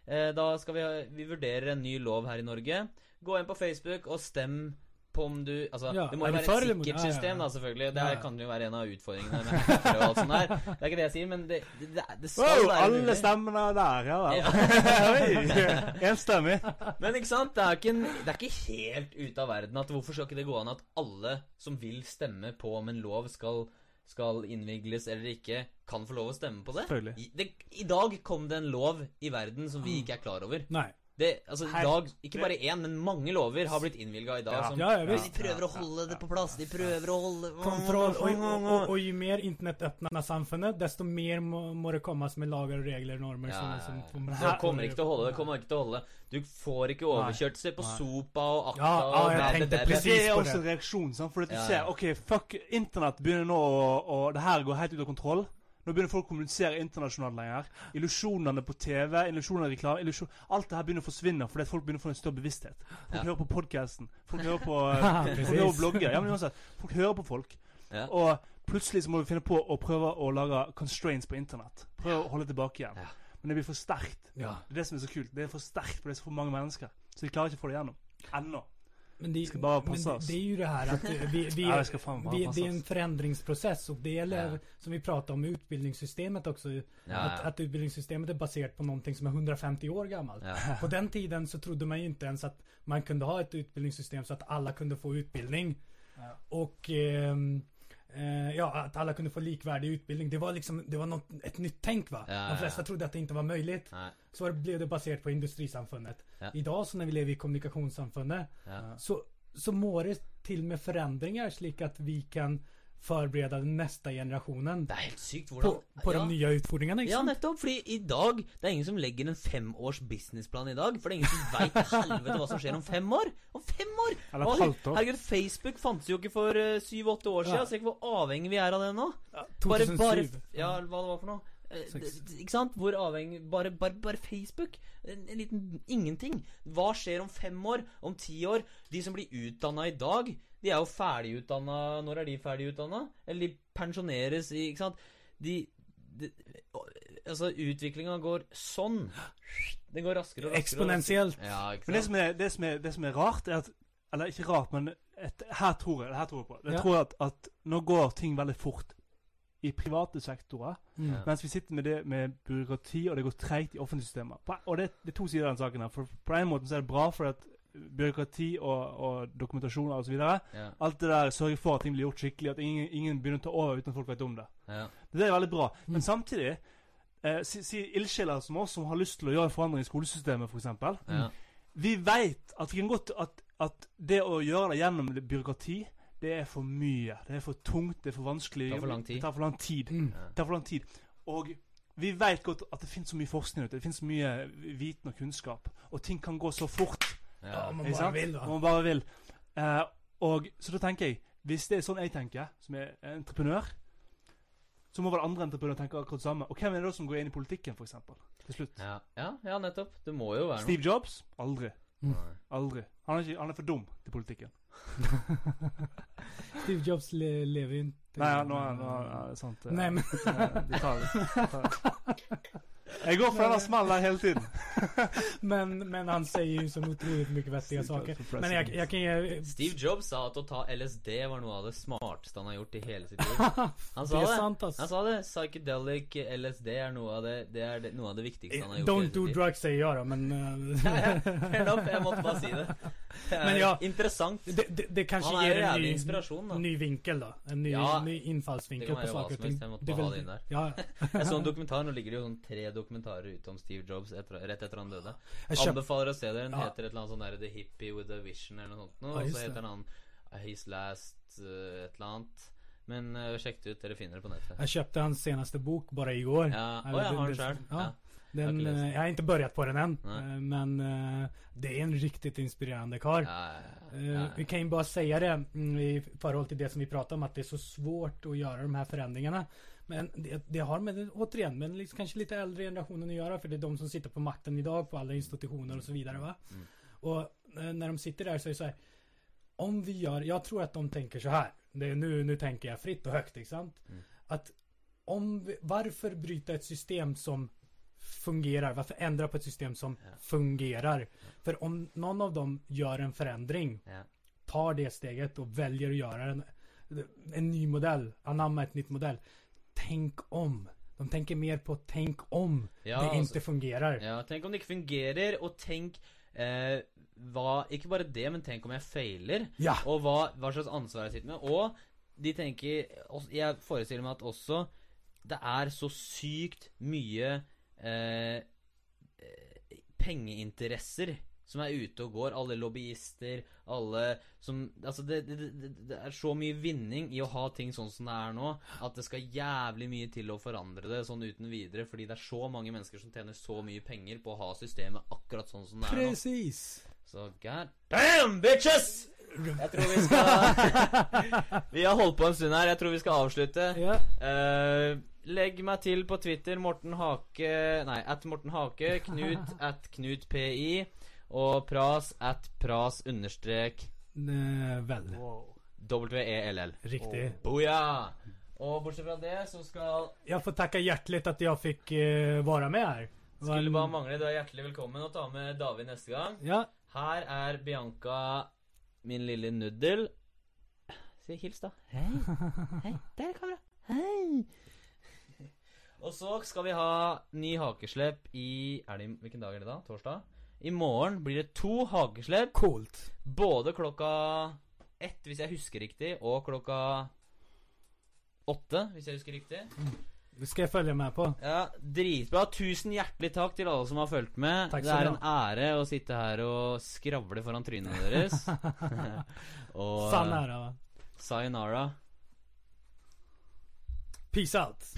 eh, da skal vi Vi vurderer en ny lov her i Norge. Gå inn på Facebook og stem på om du Altså, Ja, det må jo være for et sikkert Ja, ja, da, selvfølgelig. Det her ja. kan jo være en av utfordringene med hackere og alt sånt der. Det er ikke det jeg sier, men det, det, det, det skal Wow, være alle mulig. stemmene der, ja vel. [laughs] Enstemmig. Men ikke sant, det er ikke, en, det er ikke helt ute av verden at hvorfor skal ikke det gå an at alle som vil stemme på om en lov skal, skal innvigles eller ikke, kan få lov å stemme på det? Selvfølgelig. I, det, I dag kom det en lov i verden som vi ikke er klar over. Nei. Det, altså, i dag, ikke bare én, men mange lover har blitt innvilga i dag. Ja. Som, Ja, ja, visst. de prøver å holde det på plass. De prøver å holde Kontroll. Og, og, og, og jo mer internett öppnar samfunnet, desto mer må, må det komme med lager og regler och normer. Ja, som, ja, som, ja. som, Det kommer ikke til å holde. Det kommer ikke til å holde Du får ikke overkjørt. Se på Nei. Sopa og Akta Ja, ja, og jeg det- tenkte det- det- Det er også en reaksjon. sant? For du Ja, ser. OK, fuck, internett begynner nå å og Det her går helt ut av kontroll. Nå begynner folk å kommunisere internasjonalt lenger. Illusjonene på TV, illusjonene i reklame illusion... Alt det her begynner å forsvinne fordi folk begynner å få en større bevissthet. Folk Ja. hører på podkasten. Folk hører på, [laughs] folk hører på blogger. Ja, men uansett, folk hører på folk. Ja. Og plutselig så må vi finne på å prøve å lage constraints på internett. Prøve å holde tilbake igjen. Ja. Men det blir for sterkt. Ja. Det er det som er så kult. Det er for sterkt for det er så for mange mennesker. Så de klarer ikke å få det gjennom. Ennå. Men det, Ska bara passa det, oss. det är ju det här att eh, vi, vi, [laughs] Ja, fan vi, det är en förändringsprocess och det gäller, Ja. som vi pratade om utbildningssystemet också. Ja, Att, ja. att utbildningssystemet är baserat på någonting som är 150 år gammalt. ja. På den tiden så trodde man ju inte ens att man kunde ha ett utbildningssystem så att alla kunde få utbildning. Ja. Och ehm, eh, ja, att alla kunde få likvärdig utbildning. Det var liksom, det var något, ett nytt tänk va? Ja, De flesta ja. trodde att det inte var möjligt. Så blev det baserat på industrisamfundet. Ja. Idag så när vi lever i kommunikationssamfundet så, så må det til med förändringar slik att vi kan förbereda den neste generasjonen Det er helt sykt på, hvordan på ja. de nye utfordringene. Ikke Ja, sant? nettopp. Fordi i dag Det er ingen som legger en femårs businessplan i dag. For det er ingen som veit helvete hva som skjer om fem år. Om fem år! Eller et halvt år. Herregud, Facebook fantes jo ikke for eh, syv-åtte år siden. Ja. Se hvor avhengig vi er av det nå. Ja, 2007. bare Ja, hva det var for noe. Eh, Ikke sant? Hvor avhengig bare, bare, bare Facebook. En, en liten ingenting. Hva skjer om fem år? Om ti år? De som blir utdanna i dag, de er jo ferdigutdanna Når er de ferdigutdanna? Eller de pensjoneres i Ikke sant? De, de Altså, utviklinga går sånn. Den går raskere og raskere. og raskere. Eksponentielt. Ja, Men det som, er, det, som er, det som er rart, er at Eller ikke rart, men et, her tror jeg, her tror jeg på. Jeg Ja. tror at, at nå går ting veldig fort i private sektorer. Mm. Mens vi sitter med det med byråkrati, og det går treigt i offentlige systemer. Og det, det er to sider av den saken her. For på en måte så er det bra for at byråkrati og, og dokumentasjon osv. Ja, Alt det der sørger for at ting blir gjort skikkelig, at ingen, ingen begynner å ta over uten at folk vet om det. ja. Det er veldig bra. Mm. Men samtidig eh, Si, si ildsjeler som oss, som har lyst til å gjøre en forandring i skolesystemet, f.eks. ja. Vi vet at vi kan godt at, at det å gjøre det gjennom byråkrati, det er for mye. Det er for tungt, det er for vanskelig. Det tar for lang tid. Det tar for lang tid. Mm. Det tar for lang tid. Og vi vet godt at det finnes så mye forskning ute. Det finnes så mye viten og kunnskap. Og ting kan gå så fort. Ja. Ja, man bare vil, da. Man bare vil. Eh, og Så da tenker jeg Hvis det er sånn jeg tenker, som er entreprenør, så må vel andre entreprenører tenke akkurat det samme. Og hvem er det da som går inn i politikken, f.eks.? Til slutt. Ja, ja, ja, nettopp. Det må jo være noe. Steve Jobs? Aldri. Mm. Nei. Aldri. Han er, ikke, han er for dum til politikken. [laughs] Steve Jobs le, lever inn inte. Nei, nå er nå er det sant. Nei, men [laughs] De men det De tar det. [laughs] Jeg går for denne smellen der hele tiden. [laughs] Men, men han säger ju så otroligt mycket vettiga saker. Men jag, jag kan ge... Steve Jobs sa at å ta LSD var noe av det smarteste han har gjort i hele sitt liv. [laughs] Han sa det det. sant. Han sa det. Psychedelic LSD er noe av det Det er det, noe av det viktigste han har gjort. i Don't hele do sitt liv. drugs säger jag då, men... [laughs] eh, Ja, ja, fair enough. Jeg måtte bare si det. Det Men ja, interessant. det, det, det kanske Han ger en ny, inspirasjon, da. ny vinkel då. En ny, Ja, ny det kan på hva saker som ting. helst. Jeg måtte bare ha det inn der. Ja, Jeg så en dokumentar. Nå ligger det jo sånn tre dokumentarer ute om Steve Jobs etter, rett etter han døde. Anbefaler å se det. Den Ja. heter et eller annet sånn der The Hippie with a Vision eller noe sånt. Noe, Ja, Og så heter den uh, His Last uh, et eller annet. Men uh, sjekk det ut. Dere finner det på nettet. Jeg kjøpte hans seneste bok bare i går. Ja, Eller oh, jeg har den sjøl. ja. Ja. Den, Jag har ikke börjat på den än. Eh, Men eh, det er en riktigt inspirerende kar. Ja, ja, Eh, ja, Vi kan ju bara säga det mm, i förhåll till det som vi pratade om at det er så svårt å gjøre de här förändringarna. Men det, det har med, återigen, med liksom kanske lite äldre generationen att göra för det är de som sitter på makten idag på alla institutioner och så vidare va. Mm. Och eh, när de sitter där så är det så här. Om vi gör, jag tror att de tänker så här. Det är nu, nu tänker jag fritt och högt, inte sant? Mm. Att om vi, varför bryta ett system som fungerar? Varför ändra på ett system som Ja. fungerar? För om någon av dem gör en förändring ja. tar det steget och väljer att göra en, en ny modell, anamma ett nytt modell. Tänk om. De tänker mer på tänk om Ja, det inte fungerar. Ja, tenk om det ikke fungerer, og tenk eh, hva Ikke bare det, men tenk om jeg feiler. Ja. Og hva, hva slags ansvar jeg sitter med. Og de tenker Jeg forestiller meg at også det er så sykt mye eh, eh, pengeinteresser som er ute og går. Alle lobbyister, alle som Altså, det, det, det, det er så mye vinning i å ha ting sånn som det er nå, at det skal jævlig mye til å forandre det sånn uten videre, fordi det er så mange mennesker som tjener så mye penger på å ha systemet akkurat sånn som det er nå. Precis. Så god damn, bitches! Jeg tror vi skal [laughs] Vi har holdt på en stund her. Jeg tror vi skal avslutte. Yeah. Uh, legg meg til på Twitter. Morten Hake Nei, at Morten Hake. Knut at Knut PI. Og Pras at Pras understrek Vel. W-e-l-l. Riktig. Oh. Boja! Og bortsett fra det så skal Jeg får takke hjertelig at jeg fikk uh, være med her. Var Skulle bare mangle. Du er hjertelig velkommen og ta med David neste gang. Ja, Her er Bianca, min lille nuddel. Si hils, da. Hei. [laughs] Hei. Der er kamera. Hei. Og så skal vi ha ny hakeslepp i er det, Hvilken dag er det da? Torsdag? I morgen blir det to hageslepp. coolt. Både klokka ett, hvis jeg husker riktig, og klokka åtte, hvis jeg husker riktig. Det skal jeg følge med på. Ja, Dritbra. Tusen hjertelig takk til alle som har fulgt med. Takk det er en ære å sitte her og skravle foran trynet deres. [laughs] og va? sayonara. Peace out. Peace.